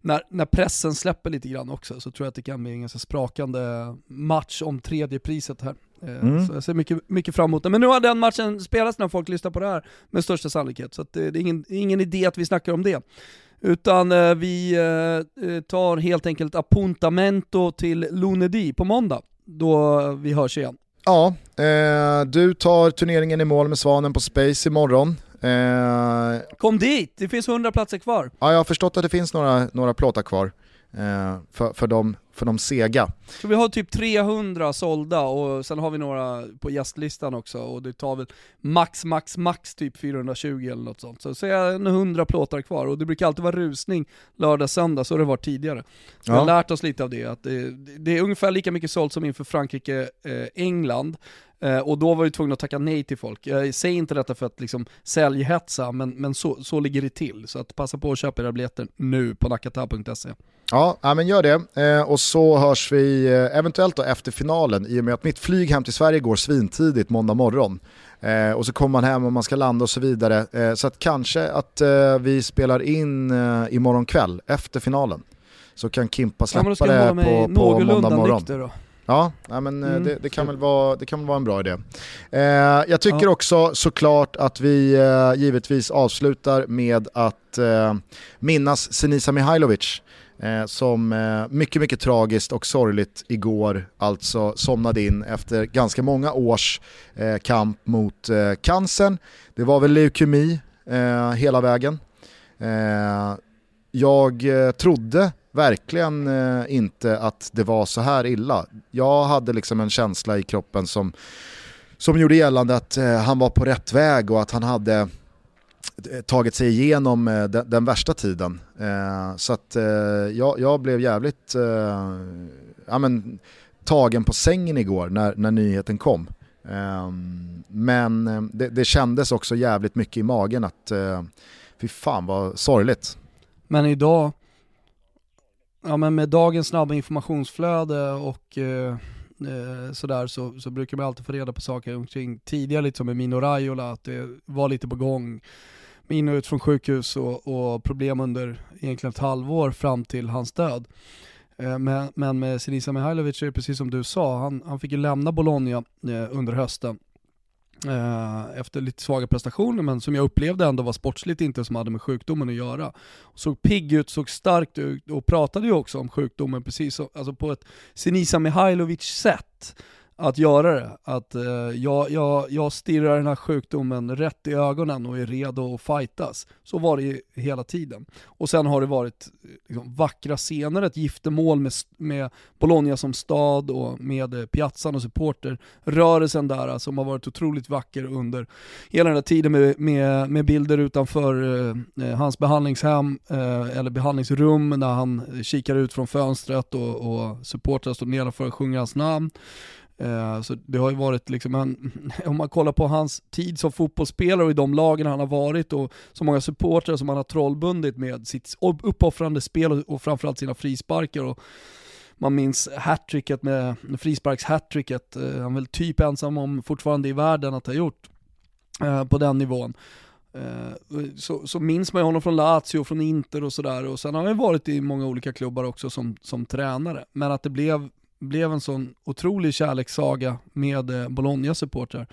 när, när pressen släpper lite grann också så tror jag att det kan bli en ganska sprakande match om tredje priset här. Eh, mm. Så jag ser mycket, mycket fram emot det. Men nu har den matchen spelats när folk lyssnar på det här med största sannolikhet, så det, det, är ingen, ingen idé att vi snackar om det. Utan eh, vi eh, tar helt enkelt appuntamento till Lunedi på måndag, då vi hörs igen. Ja, eh, du tar turneringen i mål med Svanen på Space imorgon. Eh, Kom dit, det finns 100 platser kvar. Ja, jag har förstått att det finns några, några plåtar kvar eh, för, för, de, för de sega. Så vi har typ 300 sålda och sen har vi några på gästlistan också och det tar väl max, max, max typ 420 eller något sånt. Så, så är det 100 plåtar kvar och det brukar alltid vara rusning lördag, söndag, så har det varit tidigare. Så ja. vi har lärt oss lite av det, att det, det är ungefär lika mycket sålt som inför Frankrike, eh, England. Eh, och då var vi tvungna att tacka nej till folk. Jag säger inte detta för att liksom säljhetsa, men, men så, så ligger det till. Så att passa på att köpa era biljetter nu på nakata.se. Ja, ja, men gör det. Eh, och så hörs vi eh, eventuellt då efter finalen i och med att mitt flyg hem till Sverige går svintidigt måndag morgon. Eh, och så kommer man hem och man ska landa och så vidare. Eh, så att kanske att eh, vi spelar in eh, imorgon kväll efter finalen. Så kan Kimpa släppa ja, det på, på måndag morgon. Då. Ja, nej men mm. det, det, kan väl vara, det kan väl vara en bra idé. Eh, jag tycker ja. också såklart att vi eh, givetvis avslutar med att eh, minnas Senisa Mihailovic eh, som eh, mycket, mycket tragiskt och sorgligt igår alltså somnade in efter ganska många års eh, kamp mot eh, cancern. Det var väl leukemi eh, hela vägen. Eh, jag eh, trodde verkligen eh, inte att det var så här illa. Jag hade liksom en känsla i kroppen som, som gjorde gällande att eh, han var på rätt väg och att han hade Eh, tagit sig igenom eh, den, den, värsta tiden. Eh, så att eh, jag, jag, blev jävligt eh, ja, men, tagen på sängen igår när, när nyheten kom. Ehm, men eh, det, det, kändes också jävligt mycket i magen att fy fan vad sorgligt. Men idag ja, men med dagens snabba informationsflöde och eh, eh, sådär så, så brukar man alltid få reda på saker omkring tidigare, lite som med Mino Raiola, att det var lite på gång in och ut från sjukhus och, och problem under egentligen ett halvår fram till hans död. Eh, men, men med Sinisa Mihailovic är det precis som du sa, han, han fick ju lämna Bologna eh, under hösten Eh, efter lite svaga prestationer men som jag upplevde ändå var sportsligt inte som hade med sjukdomen att göra. Såg pigg ut, såg starkt ut och pratade ju också om sjukdomen precis som, alltså på ett Sinisa Mihailovic sätt att göra det. Att eh, jag, jag, jag stirrar den här sjukdomen rätt i ögonen och är redo att fightas. Så var det ju hela tiden. Och sen har det varit liksom, vackra scener, ett giftermål med, med Bologna som stad och med eh, Piazzan och supporter. Rörelsen där alltså, som har varit otroligt vacker under hela den här tiden med, med, med bilder utanför eh, eh hans behandlingshem eh, eller behandlingsrum när han kikar ut från fönstret och, och supportrar står nedanför och sjunger hans namn. Eh, så det har ju varit liksom en, <laughs> om man kollar på hans tid som fotbollsspelare och i de lagen han har varit och så många supportrar som han har trollbundit med sitt uppoffrande spel och, framförallt sina frisparkar. Och man minns hattricket med frisparks-hattricket, eh, han är väl typ ensam om fortfarande i världen att ha gjort eh, på den nivån. Eh, så, så minns man ju honom från Lazio, från Inter och sådär och sen har han ju varit i många olika klubbar också som, som tränare. Men att det blev blev en sån otrolig kärlekssaga med eh, Bologna-supportrar.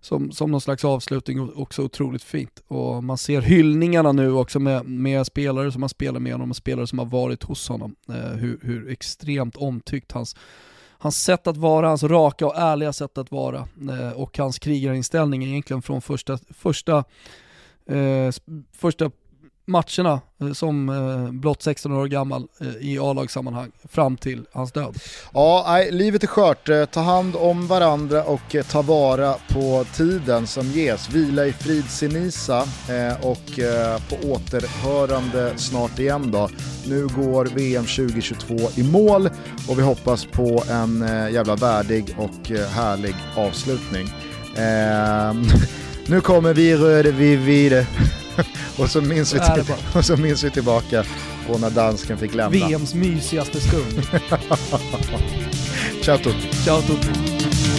Som, som någon slags avslutning också otroligt fint. Och man ser hyllningarna nu också med, med spelare som har spelat med honom och spelare som har varit hos honom. Eh, hur, hur extremt omtyckt hans, hans sätt att vara, hans raka och ärliga sätt att vara eh, och hans krigarinställning egentligen från första, första, eh, första matcherna eh, som eh, blott 16 år gammal eh, i A-lagssammanhang fram till hans död. Ja, nej, livet är skört. Ta hand om varandra och ta vara på tiden som ges. Vila i frid Sinisa och på återhörande snart igen då. Nu går VM 2022 i mål och vi hoppas på en jävla värdig och härlig avslutning. Ehm, <laughs> nu kommer vi röde vi vidare. <laughs> och, så minns vi till, och så minns vi tillbaka på när dansken fick lämna. VMs mysigaste stund. <laughs> Ciao tutti. Ciao tutti.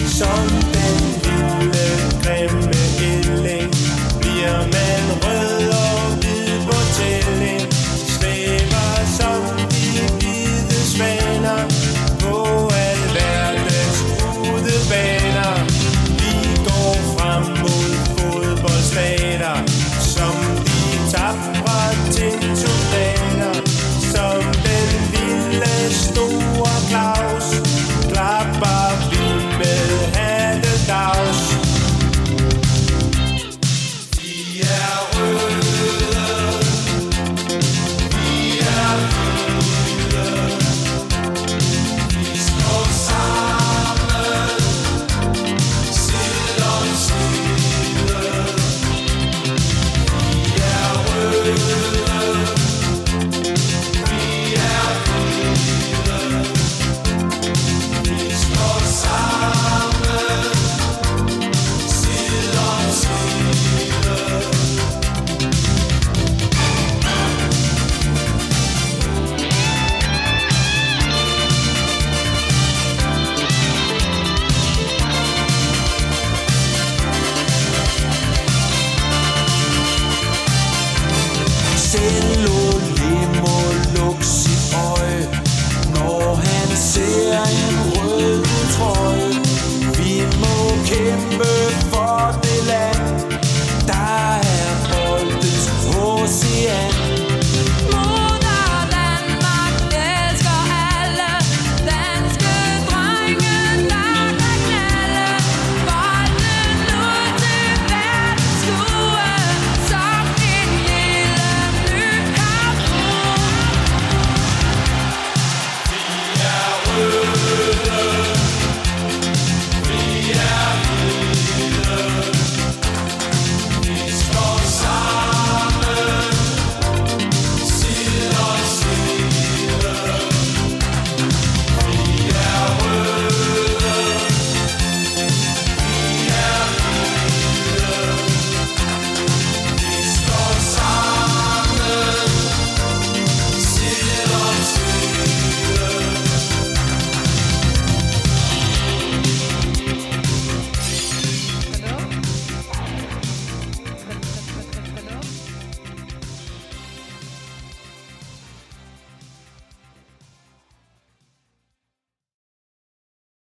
Som den lille grimme ælling bliver man rød